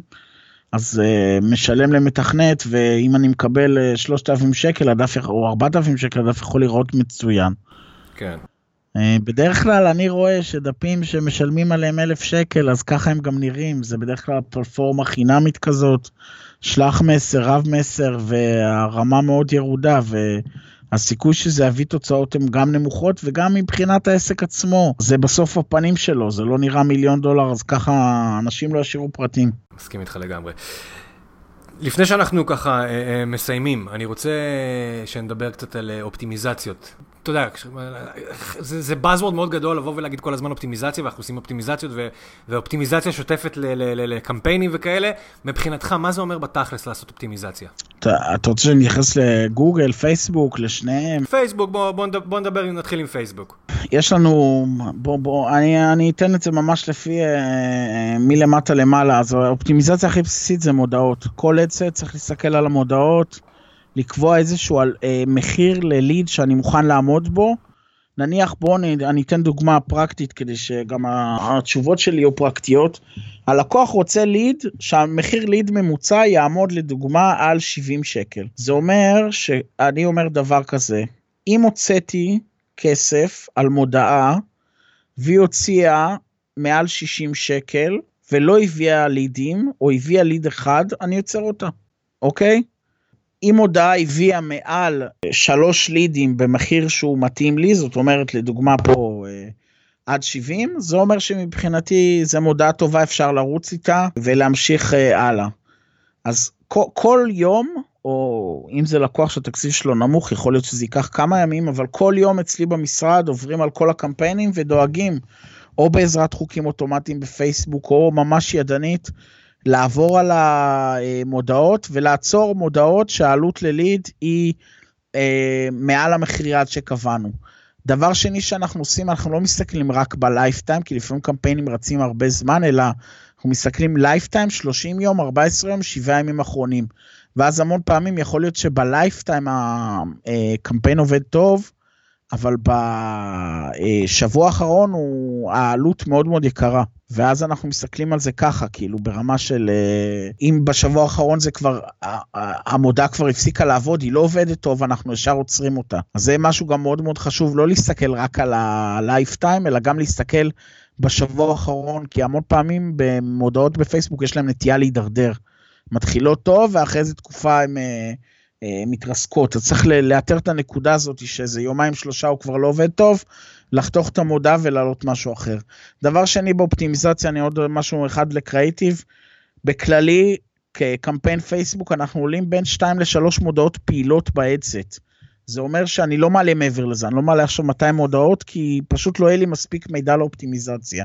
אז uh, משלם למתכנת, ואם אני מקבל 3,000 שקל, הדף, או 4,000 שקל, הדף יכול לראות מצוין. כן. אה, בדרך כלל אני רואה שדפים שמשלמים עליהם אלף שקל, אז ככה הם גם נראים, זה בדרך כלל פלטפורמה חינמית כזאת, שלח מסר, רב מסר, והרמה מאוד ירודה, והסיכוי שזה יביא תוצאות הן גם נמוכות, וגם מבחינת העסק עצמו, זה בסוף הפנים שלו, זה לא נראה מיליון דולר, אז ככה אנשים לא ישאירו פרטים. מסכים איתך לגמרי. לפני שאנחנו ככה אה, אה, מסיימים, אני רוצה שנדבר קצת על אופטימיזציות. אתה יודע, זה, זה buzzword מאוד גדול לבוא ולהגיד כל הזמן אופטימיזציה, ואנחנו עושים אופטימיזציות ו, ואופטימיזציה שוטפת לקמפיינים וכאלה. מבחינתך, מה זה אומר בתכלס לעשות אופטימיזציה? אתה, אתה רוצה שאני אתייחס לגוגל, פייסבוק, לשניהם? פייסבוק, בוא, בוא, בוא נדבר, נתחיל עם פייסבוק. יש לנו, בוא, בוא, אני, אני אתן את זה ממש לפי אה, אה מלמטה למעלה, אז האופטימיזציה הכי בסיסית זה מודעות. כל עצת צריך להסתכל על המודעות. לקבוע איזשהו על, אה, מחיר לליד שאני מוכן לעמוד בו. נניח בואו אני, אני אתן דוגמה פרקטית כדי שגם התשובות שלי יהיו פרקטיות. הלקוח רוצה ליד שהמחיר ליד ממוצע יעמוד לדוגמה על 70 שקל. זה אומר שאני אומר דבר כזה, אם הוצאתי כסף על מודעה והיא הוציאה מעל 60 שקל ולא הביאה לידים או הביאה ליד אחד, אני יוצר אותה, אוקיי? אם הודעה הביאה מעל שלוש לידים במחיר שהוא מתאים לי, זאת אומרת לדוגמה פה אה, עד 70, זה אומר שמבחינתי זו מודעה טובה, אפשר לרוץ איתה ולהמשיך אה, הלאה. אז כל, כל יום, או אם זה לקוח שהתקציב שלו נמוך, יכול להיות שזה ייקח כמה ימים, אבל כל יום אצלי במשרד עוברים על כל הקמפיינים ודואגים, או בעזרת חוקים אוטומטיים בפייסבוק, או ממש ידנית, לעבור על המודעות ולעצור מודעות שהעלות לליד היא אה, מעל המחיר יעד שקבענו. דבר שני שאנחנו עושים, אנחנו לא מסתכלים רק ב lifetime, כי לפעמים קמפיינים רצים הרבה זמן, אלא אנחנו מסתכלים lifetime, 30 יום, 14 יום, 7 ימים אחרונים. ואז המון פעמים יכול להיות שב lifetime הקמפיין עובד טוב, אבל בשבוע האחרון הוא, העלות מאוד מאוד יקרה. ואז אנחנו מסתכלים על זה ככה, כאילו ברמה של אה, אם בשבוע האחרון זה כבר, המודעה כבר הפסיקה לעבוד, היא לא עובדת טוב, אנחנו ישר עוצרים אותה. אז זה משהו גם מאוד מאוד חשוב, לא להסתכל רק על ה-lifetime, אלא גם להסתכל בשבוע האחרון, כי המון פעמים במודעות בפייסבוק יש להם נטייה להידרדר. מתחילות טוב, ואחרי איזה תקופה הם... אה, אה, מתרסקות. אז צריך לאתר את הנקודה הזאת שאיזה יומיים שלושה הוא כבר לא עובד טוב, לחתוך את המודעה ולהעלות משהו אחר. דבר שני באופטימיזציה, אני עוד משהו אחד לקריאיטיב. בכללי, כקמפיין פייסבוק אנחנו עולים בין 2 ל-3 מודעות פעילות באדסט. זה אומר שאני לא מעלה מעבר לזה, אני לא מעלה עכשיו 200 מודעות, כי פשוט לא יהיה לי מספיק מידע לאופטימיזציה.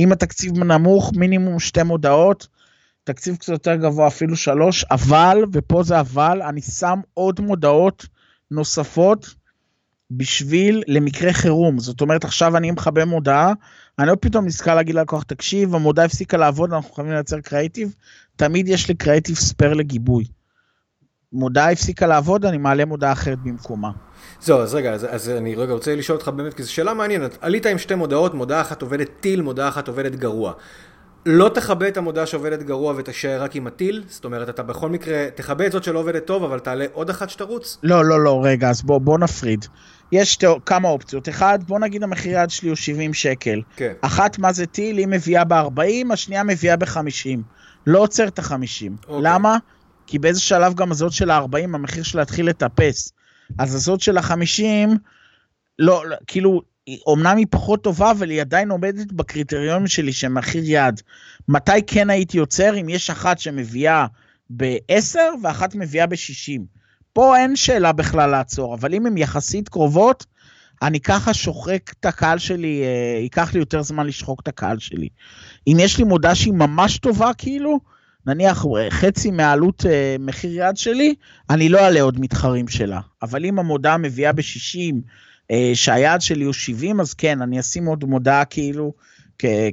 אם התקציב נמוך, מינימום שתי מודעות, תקציב קצת יותר גבוה, אפילו שלוש, אבל, ופה זה אבל, אני שם עוד מודעות נוספות בשביל למקרה חירום. זאת אומרת, עכשיו אני מכבה מודעה, אני לא פתאום נזכר להגיד ללקוח, תקשיב, המודעה הפסיקה לעבוד, אנחנו חייבים לייצר קריאיטיב, תמיד יש לי קריאיטיב ספייר לגיבוי. מודעה הפסיקה לעבוד, אני מעלה מודעה אחרת במקומה. זהו, אז רגע, אז, אז אני רגע רוצה לשאול אותך באמת, כי זו שאלה מעניינת. עלית עם שתי מודעות, מודעה אחת עובדת טיל, מודעה אחת עובדת גרוע. לא תכבה את המודעה שעובדת גרוע ותישאר רק עם הטיל? זאת אומרת, אתה בכל מקרה, תכבה את זאת שלא עובדת טוב, אבל תעלה עוד אחת שתרוץ? לא, לא, לא, רגע, אז בוא, בוא נפריד. יש שתי, כמה אופציות. אחד, בוא נגיד המחיר יד שלי הוא 70 שקל. כן. אחת, מה זה טיל? היא מביאה ב-40, השנייה מביאה ב-50. לא עוצר את ה-50. אוקיי. למה? כי באיזה שלב גם הזאת של ה-40, המחיר שלה התחיל לטפס. אז הזאת של ה-50, לא, לא, כאילו, אומנם היא פחות טובה, אבל היא עדיין עומדת בקריטריונים שלי של מחיר יעד. מתי כן הייתי עוצר? אם יש אחת שמביאה ב-10 ואחת מביאה ב-60. פה אין שאלה בכלל לעצור, אבל אם הן יחסית קרובות, אני ככה שוחק את הקהל שלי, אה, ייקח לי יותר זמן לשחוק את הקהל שלי. אם יש לי מודעה שהיא ממש טובה, כאילו, נניח אה, חצי מהעלות אה, מחיר יד שלי, אני לא אעלה עוד מתחרים שלה. אבל אם המודעה מביאה ב-60, אה, שהיעד שלי הוא 70, אז כן, אני אשים עוד מודעה כאילו,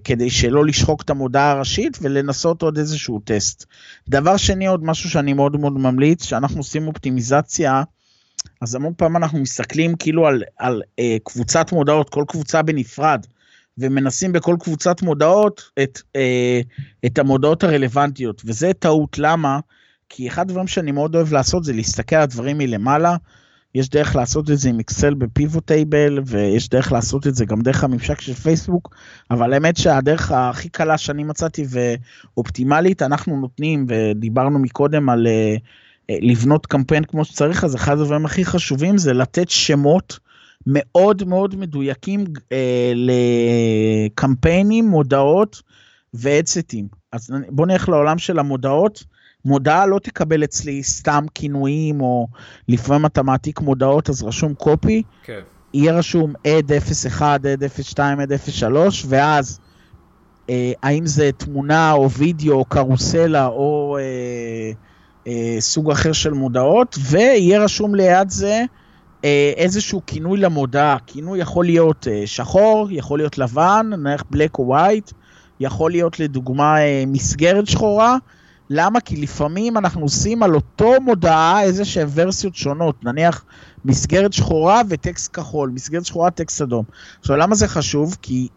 כדי שלא לשחוק את המודעה הראשית ולנסות עוד איזשהו טסט. דבר שני, עוד משהו שאני מאוד מאוד ממליץ, שאנחנו עושים אופטימיזציה, אז המון פעמים אנחנו מסתכלים כאילו על, על אה, קבוצת מודעות, כל קבוצה בנפרד, ומנסים בכל קבוצת מודעות את, אה, את המודעות הרלוונטיות, וזה טעות, למה? כי אחד הדברים שאני מאוד אוהב לעשות זה להסתכל על הדברים מלמעלה, יש דרך לעשות את זה עם אקסל בפיבוט טייבל, ויש דרך לעשות את זה גם דרך הממשק של פייסבוק, אבל האמת שהדרך הכי קלה שאני מצאתי ואופטימלית, אנחנו נותנים, ודיברנו מקודם על אה, אה, לבנות קמפיין כמו שצריך, אז אחד הדברים הכי חשובים זה לתת שמות מאוד מאוד מדויקים אה, לקמפיינים, מודעות ואדסטים. אז בוא נלך לעולם של המודעות. מודעה לא תקבל אצלי סתם כינויים, או לפעמים אתה מעתיק מודעות אז רשום קופי, כן. יהיה רשום עד 01, עד 02, עד 03, ואז אה, האם זה תמונה או וידאו או קרוסלה או אה, אה, סוג אחר של מודעות, ויהיה רשום ליד זה אה, איזשהו כינוי למודעה. כינוי יכול להיות אה, שחור, יכול להיות לבן, נניח בלק או ווייט, יכול להיות לדוגמה אה, מסגרת שחורה. למה? כי לפעמים אנחנו עושים על אותו מודעה איזה שהן ורסיות שונות, נניח מסגרת שחורה וטקסט כחול, מסגרת שחורה, טקסט אדום. עכשיו, למה זה חשוב? כי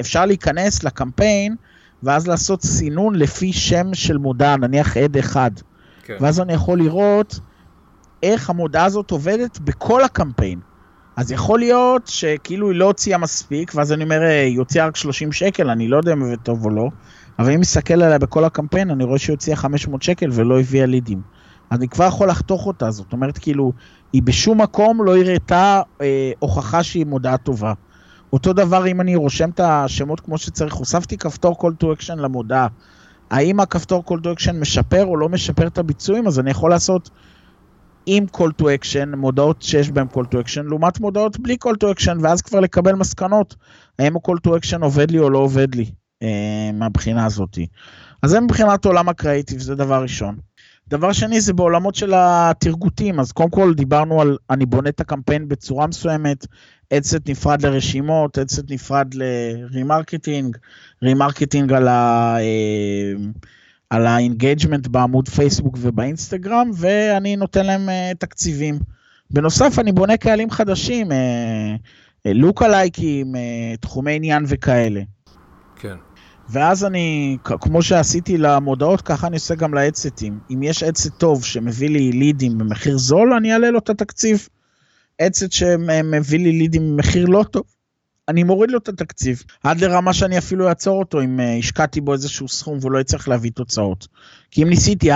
אפשר להיכנס לקמפיין ואז לעשות סינון לפי שם של מודעה, נניח עד אחד. כן. ואז אני יכול לראות איך המודעה הזאת עובדת בכל הקמפיין. אז יכול להיות שכאילו היא לא הוציאה מספיק, ואז אני אומר, "אה, היא הוציאה רק 30 שקל, אני לא יודע אם זה טוב או לא, אבל אם מסתכל עליה בכל הקמפיין, אני רואה שהיא הוציאה 500 שקל ולא הביאה לידים. אני כבר יכול לחתוך אותה, זאת אומרת, כאילו, היא בשום מקום לא הראתה אה, הוכחה שהיא מודעה טובה. אותו דבר אם אני רושם את השמות כמו שצריך, הוספתי כפתור call to action למודעה. האם הכפתור call to action משפר או לא משפר את הביצועים, אז אני יכול לעשות עם call to action, מודעות שיש בהן call to action, לעומת מודעות בלי call to action, ואז כבר לקבל מסקנות, האם ה-call to action עובד לי או לא עובד לי, אה, מהבחינה הזאת. אז זה מבחינת עולם הקריאיטיב, זה דבר ראשון. דבר שני זה בעולמות של הטרגוטים, אז קודם כל דיברנו על אני בונה את הקמפיין בצורה מסוימת, ad set נפרד לרשימות, ad set נפרד ל remarketing, remarketing על ה... אה, על ה engagement בעמוד פייסבוק ובאינסטגרם, ואני נותן להם uh, תקציבים. בנוסף, אני בונה קהלים חדשים, lookalike ים, תחומי עניין וכאלה. כן. ואז אני, כמו שעשיתי למודעות, ככה אני עושה גם לאדסטים. אם יש אדסט טוב שמביא לי לידים במחיר זול, אני אעלה לו את התקציב. אדסט שמביא לי לידים במחיר לא טוב, אני מוריד לו את התקציב. עד לרמה שאני אפילו אעצור אותו אם אה, השקעתי בו איזשהו סכום והוא לא יצטרך להביא תוצאות. כי אם ניסיתי 4-5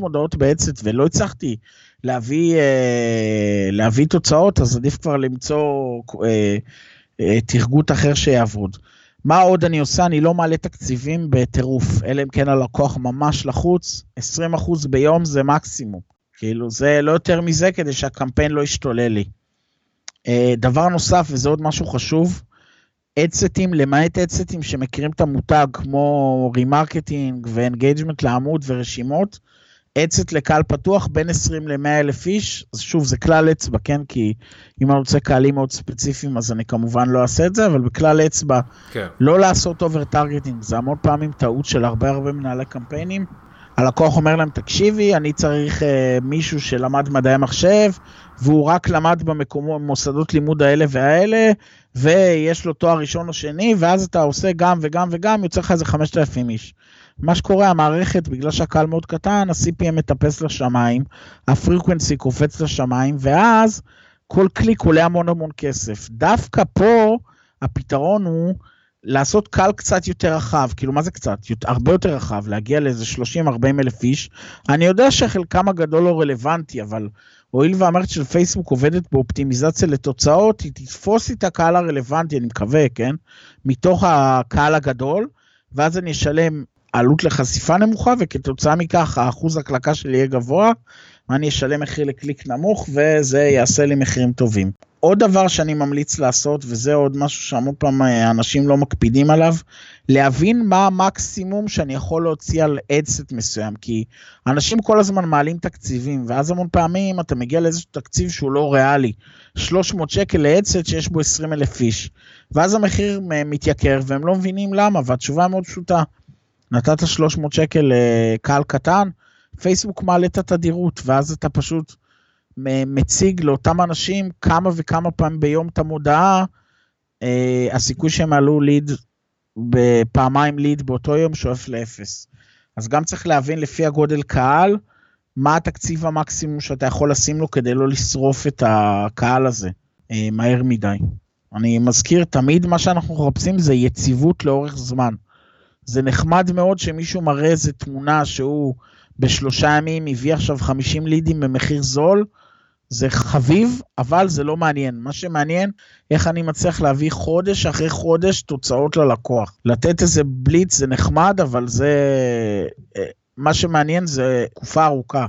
מודעות באדסט ולא הצלחתי להביא, אה, להביא תוצאות, אז עדיף כבר למצוא אה, טרגוט אחר שיעבוד. מה עוד אני עושה? אני לא מעלה תקציבים בטירוף, אלא אם כן הלקוח ממש לחוץ, 20% ביום זה מקסימום. כאילו, זה לא יותר מזה כדי שהקמפיין לא ישתולל לי. אה, דבר נוסף, וזה עוד משהו חשוב, ad set ים, למעט ad set ים שמכירים את המותג, כמו remarketing ו engagement לעמוד ורשימות, ad set לקהל פתוח בין 20 ל-100 אלף איש, אז שוב זה כלל אצבע, כן? כי אם אני רוצה קהלים מאוד ספציפיים אז אני כמובן לא אעשה את זה, אבל ככלל אצבע, כן. לא לעשות over targeting, זה המון פעמים טעות של הרבה הרבה מנהלי קמפיינים. הלקוח אומר להם, תקשיבי, אני צריך uh, מישהו שלמד מדעי מחשב, והוא רק למד במוסדות לימוד האלה והאלה, ויש לו תואר ראשון או שני, ואז אתה עושה גם וגם וגם, יוצא לך איזה 5,000 איש. מה שקורה, המערכת, בגלל שהקהל מאוד קטן, ה-CPM מטפס לשמיים, ה frequency קופץ לשמיים, ואז כל קליק עולה המון המון כסף. דווקא פה הפתרון הוא לעשות קהל קצת יותר רחב, כאילו מה זה קצת? הרבה יותר רחב, להגיע לאיזה 30-40 אלף איש. אני יודע שחלקם הגדול לא רלוונטי, אבל הואיל והמערכת של פייסבוק עובדת באופטימיזציה לתוצאות, היא תתפוס את הקהל הרלוונטי, אני מקווה, כן? מתוך הקהל הגדול, ואז אני אשלם עלות לחשיפה נמוכה, וכתוצאה מכך האחוז הקלקה שלי יהיה גבוה, ואני אשלם מחיר לקליק נמוך, וזה יעשה לי מחירים טובים. עוד דבר שאני ממליץ לעשות, וזה עוד משהו שהמון פעם אה, אנשים לא מקפידים עליו, להבין מה המקסימום שאני יכול להוציא על אדסט מסוים, כי אנשים כל הזמן מעלים תקציבים, ואז המון פעמים אתה מגיע לאיזשהו תקציב שהוא לא ריאלי, 300 שקל לאדסט שיש בו 20 אלף איש, ואז המחיר מתייקר והם לא מבינים למה, והתשובה מאוד פשוטה, נתת 300 שקל לקהל קטן, פייסבוק מעלה את התדירות, ואז אתה פשוט מציג לאותם אנשים כמה וכמה פעמים ביום את המודעה, אה, הסיכוי שהם עלו ליד, בפעמיים ליד באותו יום שואף לאפס. אז גם צריך להבין לפי הגודל קהל, מה התקציב המקסימום שאתה יכול לשים לו כדי לא לשרוף את הקהל הזה אה, מהר מדי. אני מזכיר, תמיד מה שאנחנו מחפשים זה יציבות לאורך זמן. זה נחמד מאוד שמישהו מראה איזה תמונה שהוא בשלושה ימים הביא עכשיו 50 לידים במחיר זול, זה חביב, אבל זה לא מעניין. מה שמעניין, איך אני מצליח להביא חודש אחרי חודש תוצאות ללקוח. לתת איזה בליץ זה נחמד, אבל זה... אה, מה שמעניין זה תקופה ארוכה.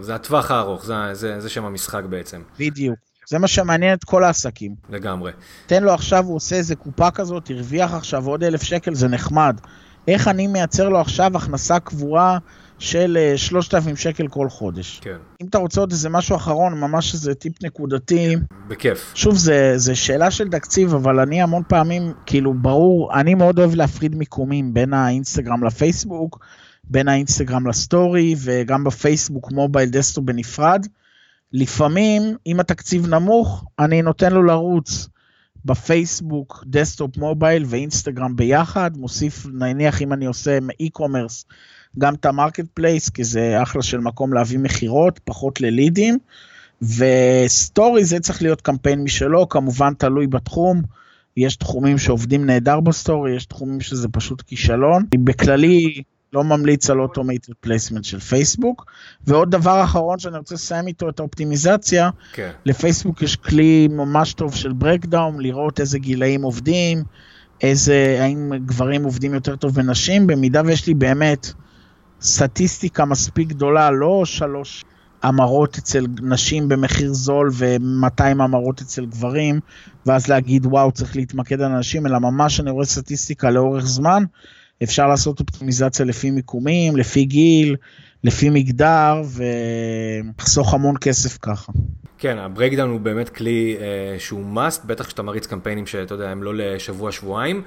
זה הטווח הארוך, זה, זה, זה שם המשחק בעצם. בדיוק. זה מה שמעניין את כל העסקים. לגמרי. תן לו עכשיו, הוא עושה איזה קופה כזאת, הרוויח עכשיו עוד אלף שקל, זה נחמד. איך אני מייצר לו עכשיו הכנסה קבועה של 3,000 אה, שקל כל חודש. כן. אם אתה רוצה עוד איזה משהו אחרון, ממש איזה טיפ נקודתי. בכיף. שוב, זה, זה שאלה של תקציב, אבל אני המון פעמים, כאילו, ברור, אני מאוד אוהב להפריד מיקומים בין האינסטגרם לפייסבוק, בין האינסטגרם ל story, וגם בפייסבוק mobile desktop בנפרד. לפעמים, אם התקציב נמוך, אני נותן לו לרוץ. בפייסבוק, desktop mobile ואינסטגרם ביחד, מוסיף נניח אם אני עושה e-commerce גם את ה marketplace, כי זה אחלה של מקום להביא מכירות, פחות ללידים. ו story זה צריך להיות קמפיין משלו, כמובן תלוי בתחום. יש תחומים שעובדים נהדר ב story, יש תחומים שזה פשוט כישלון. בכללי לא ממליץ על automated placement של פייסבוק. ועוד דבר אחרון שאני רוצה לסיים איתו את האופטימיזציה, כן. לפייסבוק יש כלי ממש טוב של breakdown, לראות איזה גילאים עובדים, איזה, האם גברים עובדים יותר טוב מנשים, במידה ויש לי באמת סטטיסטיקה מספיק גדולה, לא שלוש המרות אצל נשים במחיר זול ו-200 המרות אצל גברים, ואז להגיד וואו צריך להתמקד על הנשים, אלא ממש אני רואה סטטיסטיקה לאורך זמן, אפשר לעשות אופטימיזציה לפי מיקומים, לפי גיל, לפי מגדר, ולחסוך המון כסף ככה. כן, ה breakdown הוא באמת כלי אה, שהוא must, בטח כשאתה מריץ קמפיינים שאתה יודע, הם לא לשבוע-שבועיים.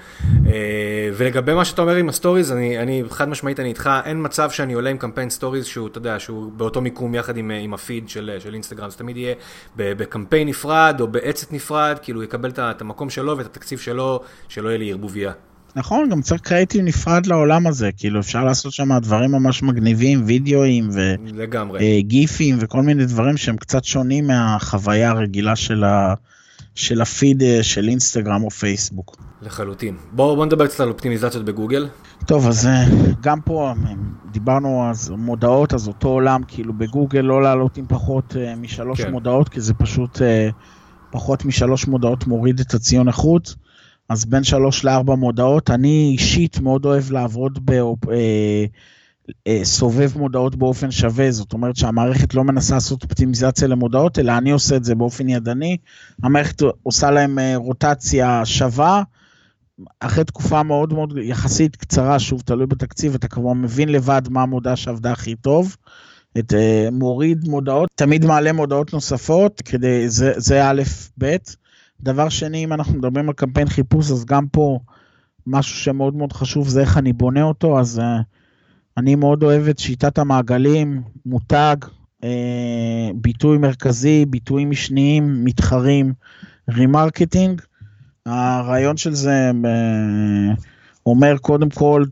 אה, ולגבי מה שאתה אומר עם ה stories, אני, אני חד משמעית, אני איתך, אין מצב שאני עולה עם קמפיין stories שהוא, אתה יודע, שהוא באותו מיקום יחד עם, עם הפיד של, של אינסטגרם, זה תמיד יהיה בקמפיין נפרד או ב ad set נפרד, כאילו יקבל את המקום שלו ואת התקציב שלו, שלא יהיה לי ערבוביה. נכון, גם צריך קרייטיב נפרד לעולם הזה, כאילו אפשר לעשות שם דברים ממש מגניבים, וידאוים וגיפים אה, וכל מיני דברים שהם קצת שונים מהחוויה הרגילה של, ה, של הפיד אה, של אינסטגרם או פייסבוק. לחלוטין. בואו בוא נדבר קצת על אופטימיזציות בגוגל. טוב, אז אה, גם פה דיברנו אז מודעות, אז אותו עולם, כאילו בגוגל לא לעלות עם פחות משלוש כן. מודעות, כי זה פשוט פחות משלוש מודעות מוריד את הציון איכות. אז בין שלוש לארבע מודעות. אני אישית מאוד אוהב לעבוד בסובב אה, אה, מודעות באופן שווה, זאת אומרת שהמערכת לא מנסה לעשות אופטימיזציה למודעות, אלא אני עושה את זה באופן ידני. המערכת עושה להם אה, רוטציה שווה. אחרי תקופה מאוד מאוד יחסית קצרה, שוב, תלוי בתקציב, אתה כבר מבין לבד מה המודעה שעבדה הכי טוב. את מוריד מודעות, תמיד מעלה מודעות נוספות, כדי, זה, זה א', ב'. דבר שני, אם אנחנו מדברים על קמפיין חיפוש, אז גם פה משהו שמאוד מאוד חשוב זה איך אני בונה אותו, אז uh, אני מאוד אוהב את שיטת המעגלים, מותג, uh, ביטוי מרכזי, ביטויים משניים, מתחרים, רימרקטינג. הרעיון של זה uh, אומר קודם כל,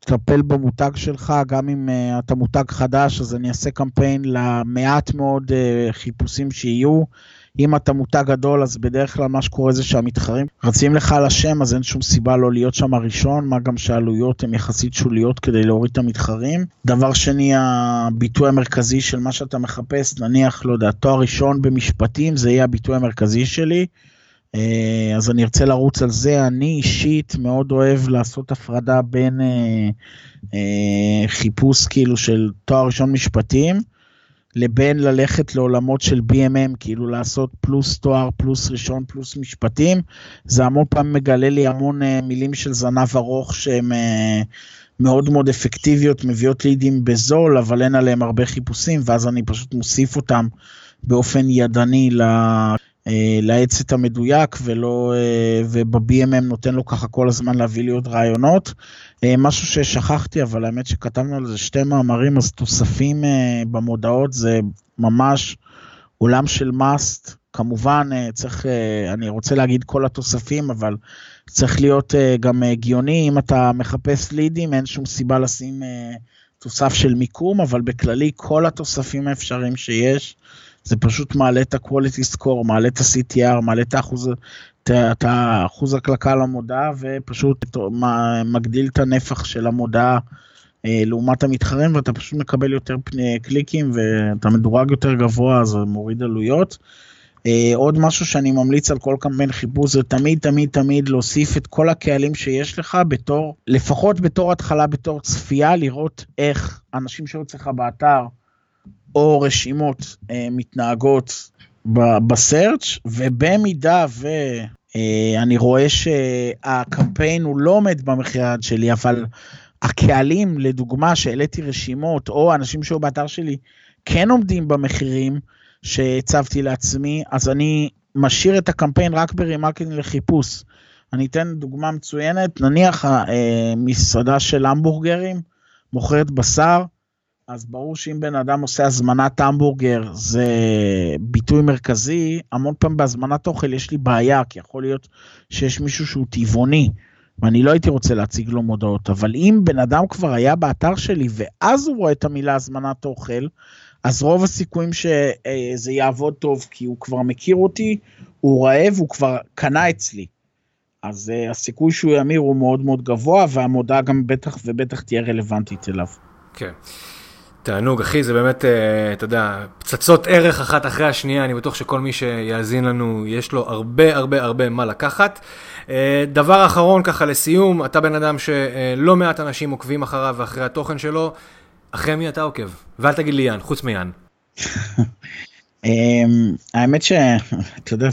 טפל במותג שלך, גם אם uh, אתה מותג חדש, אז אני אעשה קמפיין למעט מאוד uh, חיפושים שיהיו. אם אתה מותג גדול, אז בדרך כלל מה שקורה זה שהמתחרים רצים לך על השם, אז אין שום סיבה לא להיות שם הראשון, מה גם שהעלויות הן יחסית שוליות כדי להוריד את המתחרים. דבר שני, הביטוי המרכזי של מה שאתה מחפש, נניח, לא יודע, תואר ראשון במשפטים, זה יהיה הביטוי המרכזי שלי. אה, אז אני ארצה לרוץ על זה. אני אישית מאוד אוהב לעשות הפרדה בין אה, אה, חיפוש כאילו של תואר ראשון משפטים, לבין ללכת לעולמות של BMM, כאילו לעשות פלוס תואר, פלוס ראשון, פלוס משפטים. זה המון פעם מגלה לי המון מילים של זנב ארוך שהן מאוד מאוד אפקטיביות, מביאות לידים בזול, אבל אין עליהם הרבה חיפושים, ואז אני פשוט מוסיף אותם באופן ידני אה, לעץ המדויק ולא, אה, וב-BMM נותן לו ככה כל הזמן להביא לי עוד רעיונות. אה, משהו ששכחתי, אבל האמת שכתבנו על זה שתי מאמרים, אז תוספים במודעות זה ממש עולם של מאסט. כמובן צריך, אני רוצה להגיד כל התוספים, אבל צריך להיות גם הגיוני, אם אתה מחפש לידים, אין שום סיבה לשים תוסף של מיקום, אבל בכללי כל התוספים האפשריים שיש. זה פשוט מעלה את ה-quality score, מעלה את ה-CTR, מעלה את האחוז, את האחוז הקלקה למודעה ופשוט מגדיל את הנפח של המודעה אה, לעומת המתחרים ואתה פשוט מקבל יותר קליקים ואתה מדורג יותר גבוה אז מוריד עלויות. אה, עוד משהו שאני ממליץ על כל קמפיין חיפוש זה תמיד תמיד תמיד להוסיף את כל הקהלים שיש לך בתור, לפחות בתור התחלה, בתור צפייה, לראות איך אנשים שהיו אצלך באתר או רשימות אה, מתנהגות ב search ובמידה ואני אה, רואה שהקמפיין הוא לא עומד במחיר שלי, אבל הקהלים, לדוגמה, שהעליתי רשימות, או אנשים שהיו באתר שלי, כן עומדים במחירים שהצבתי לעצמי, אז אני משאיר את הקמפיין רק ברימרקטינג לחיפוש. אני אתן דוגמה מצוינת, נניח אה, מסעדה של המבורגרים, מוכרת בשר, אז ברור שאם בן אדם עושה הזמנת המבורגר זה ביטוי מרכזי, המון פעמים בהזמנת אוכל יש לי בעיה, כי יכול להיות שיש מישהו שהוא טבעוני, ואני לא הייתי רוצה להציג לו מודעות, אבל אם בן אדם כבר היה באתר שלי ואז הוא רואה את המילה הזמנת אוכל, אז רוב הסיכויים שזה יעבוד טוב, כי הוא כבר מכיר אותי, הוא רעב, הוא כבר קנה אצלי. אז uh, הסיכוי שהוא ימיר הוא מאוד מאוד גבוה, והמודעה גם בטח ובטח תהיה רלוונטית אליו. כן. Okay. תענוג, אחי, זה באמת, אה, אתה יודע, פצצות ערך אחת אחרי השנייה, אני בטוח שכל מי שיאזין לנו, יש לו הרבה הרבה הרבה מה לקחת. אה, דבר אחרון ככה לסיום, אתה בן אדם שלא מעט אנשים עוקבים אחריו ואחרי התוכן שלו, אחרי מי אתה עוקב? ואל תגיד לי יאן, חוץ מיאן. אמ, האמת שאתה יודע,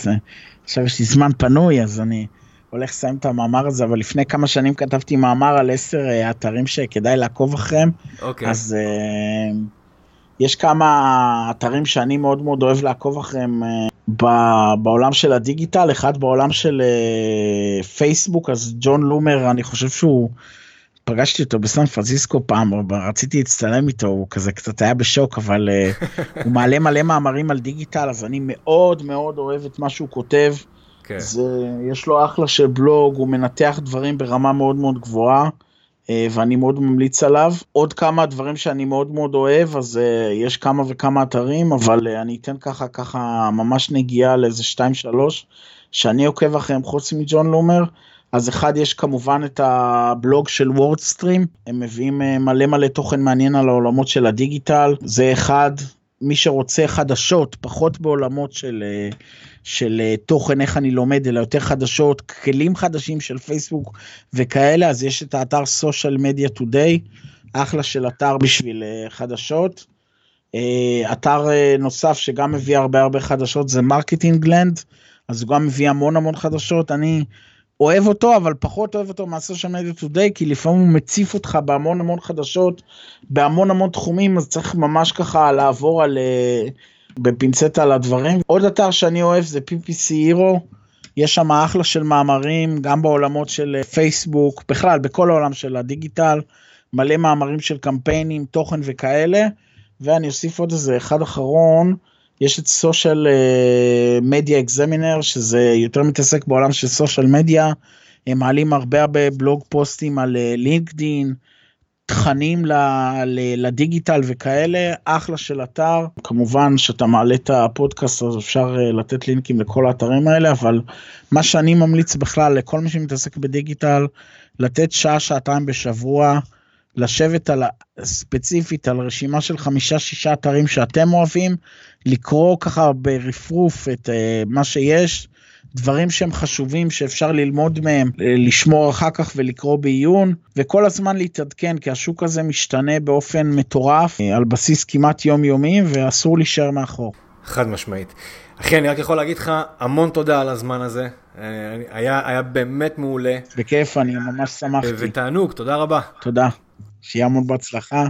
עכשיו יש לי זמן פנוי, אז אני... הולך לסיים את המאמר הזה, אבל לפני כמה שנים כתבתי מאמר על עשר אה, אתרים שכדאי לעקוב אחריהם. אוקיי. אז uh, יש כמה אתרים שאני מאוד מאוד אוהב לעקוב אחריהם uh, בעולם של הדיגיטל, אחד בעולם של uh, פייסבוק, אז ג'ון לומר, אני חושב שהוא... פגשתי אותו בסן פרנסיסקו פעם, רציתי להצטלם איתו, הוא כזה קצת היה בשוק, אבל הוא מעלה מלא מאמרים על דיגיטל, אז אני מאוד מאוד אוהב את מה שהוא כותב. כן. זה, יש לו אחלה של בלוג, הוא מנתח דברים ברמה מאוד מאוד גבוהה, אה, ואני מאוד ממליץ עליו. עוד כמה דברים שאני מאוד מאוד אוהב, אז אה, יש כמה וכמה אתרים, אבל אה, אני אתן ככה ככה ממש נגיעה לאיזה 2-3, שאני עוקב אחריהם חוץ מג'ון לומר. אז אחד, יש כמובן את הבלוג של וורדסטרים, הם מביאים מלא מלא תוכן מעניין על העולמות של הדיגיטל, זה אחד. מי שרוצה חדשות, פחות בעולמות של, של אה, תוכן, איך אני לומד, אלא יותר חדשות, כלים חדשים של פייסבוק וכאלה, אז יש את האתר social media today, אחלה של אתר בשביל אה, חדשות. אה, אתר נוסף שגם מביא הרבה הרבה חדשות זה Marketing Land, אז הוא גם מביא המון המון חדשות. אני אוהב אותו, אבל פחות אוהב אותו מה Social Media Today, כי לפעמים הוא מציף אותך בהמון המון חדשות, בהמון המון תחומים, אז צריך ממש ככה לעבור על... אה, בפינצטה על הדברים. עוד אתר שאני אוהב זה PPC Hero, יש שם אחלה של מאמרים, גם בעולמות של אה, פייסבוק, בכלל, בכל העולם של הדיגיטל, מלא מאמרים של קמפיינים, תוכן וכאלה, ואני אוסיף עוד איזה אחד אחרון, יש את סושיאל מדיה אקזמינר, שזה יותר מתעסק בעולם של סושיאל מדיה, הם מעלים הרבה הרבה בלוג פוסטים על לינקדין, uh, תכנים לדיגיטל וכאלה, אחלה של אתר. כמובן שאתה מעלה את הפודקאסט אז אפשר אה, לתת לינקים לכל האתרים האלה, אבל מה שאני ממליץ בכלל לכל מי שמתעסק בדיגיטל, לתת שעה, שעתיים בשבוע, לשבת על, ספציפית על רשימה של חמישה שישה אתרים שאתם אוהבים, לקרוא ככה ברפרוף את uh, מה שיש. דברים שהם חשובים שאפשר ללמוד מהם, אה, לשמור אחר כך ולקרוא בעיון, וכל הזמן להתעדכן, כי השוק הזה משתנה באופן מטורף, אה, על בסיס כמעט יומיומי, ואסור להישאר מאחור. חד משמעית. אחי, אני רק יכול להגיד לך המון תודה על הזמן הזה. אה, היה, היה באמת מעולה. בכיף, אני ממש שמחתי. ותענוג, תודה רבה. תודה. שיהיה המון בהצלחה.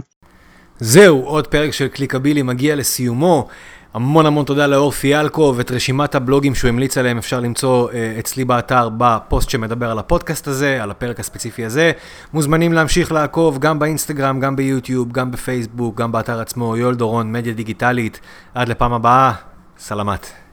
זהו, עוד פרק של קליקבילי מגיע לסיומו. המון המון תודה לאור פיאלקוב, את רשימת הבלוגים שהוא המליץ עליהם אפשר למצוא uh, אצלי באתר בפוסט שמדבר על הפודקאסט הזה, על הפרק הספציפי הזה. מוזמנים להמשיך לעקוב גם באינסטגרם, גם ביוטיוב, גם בפייסבוק, גם באתר עצמו, יואל דורון, מדיה דיגיטלית. עד לפעם הבאה, סלמת.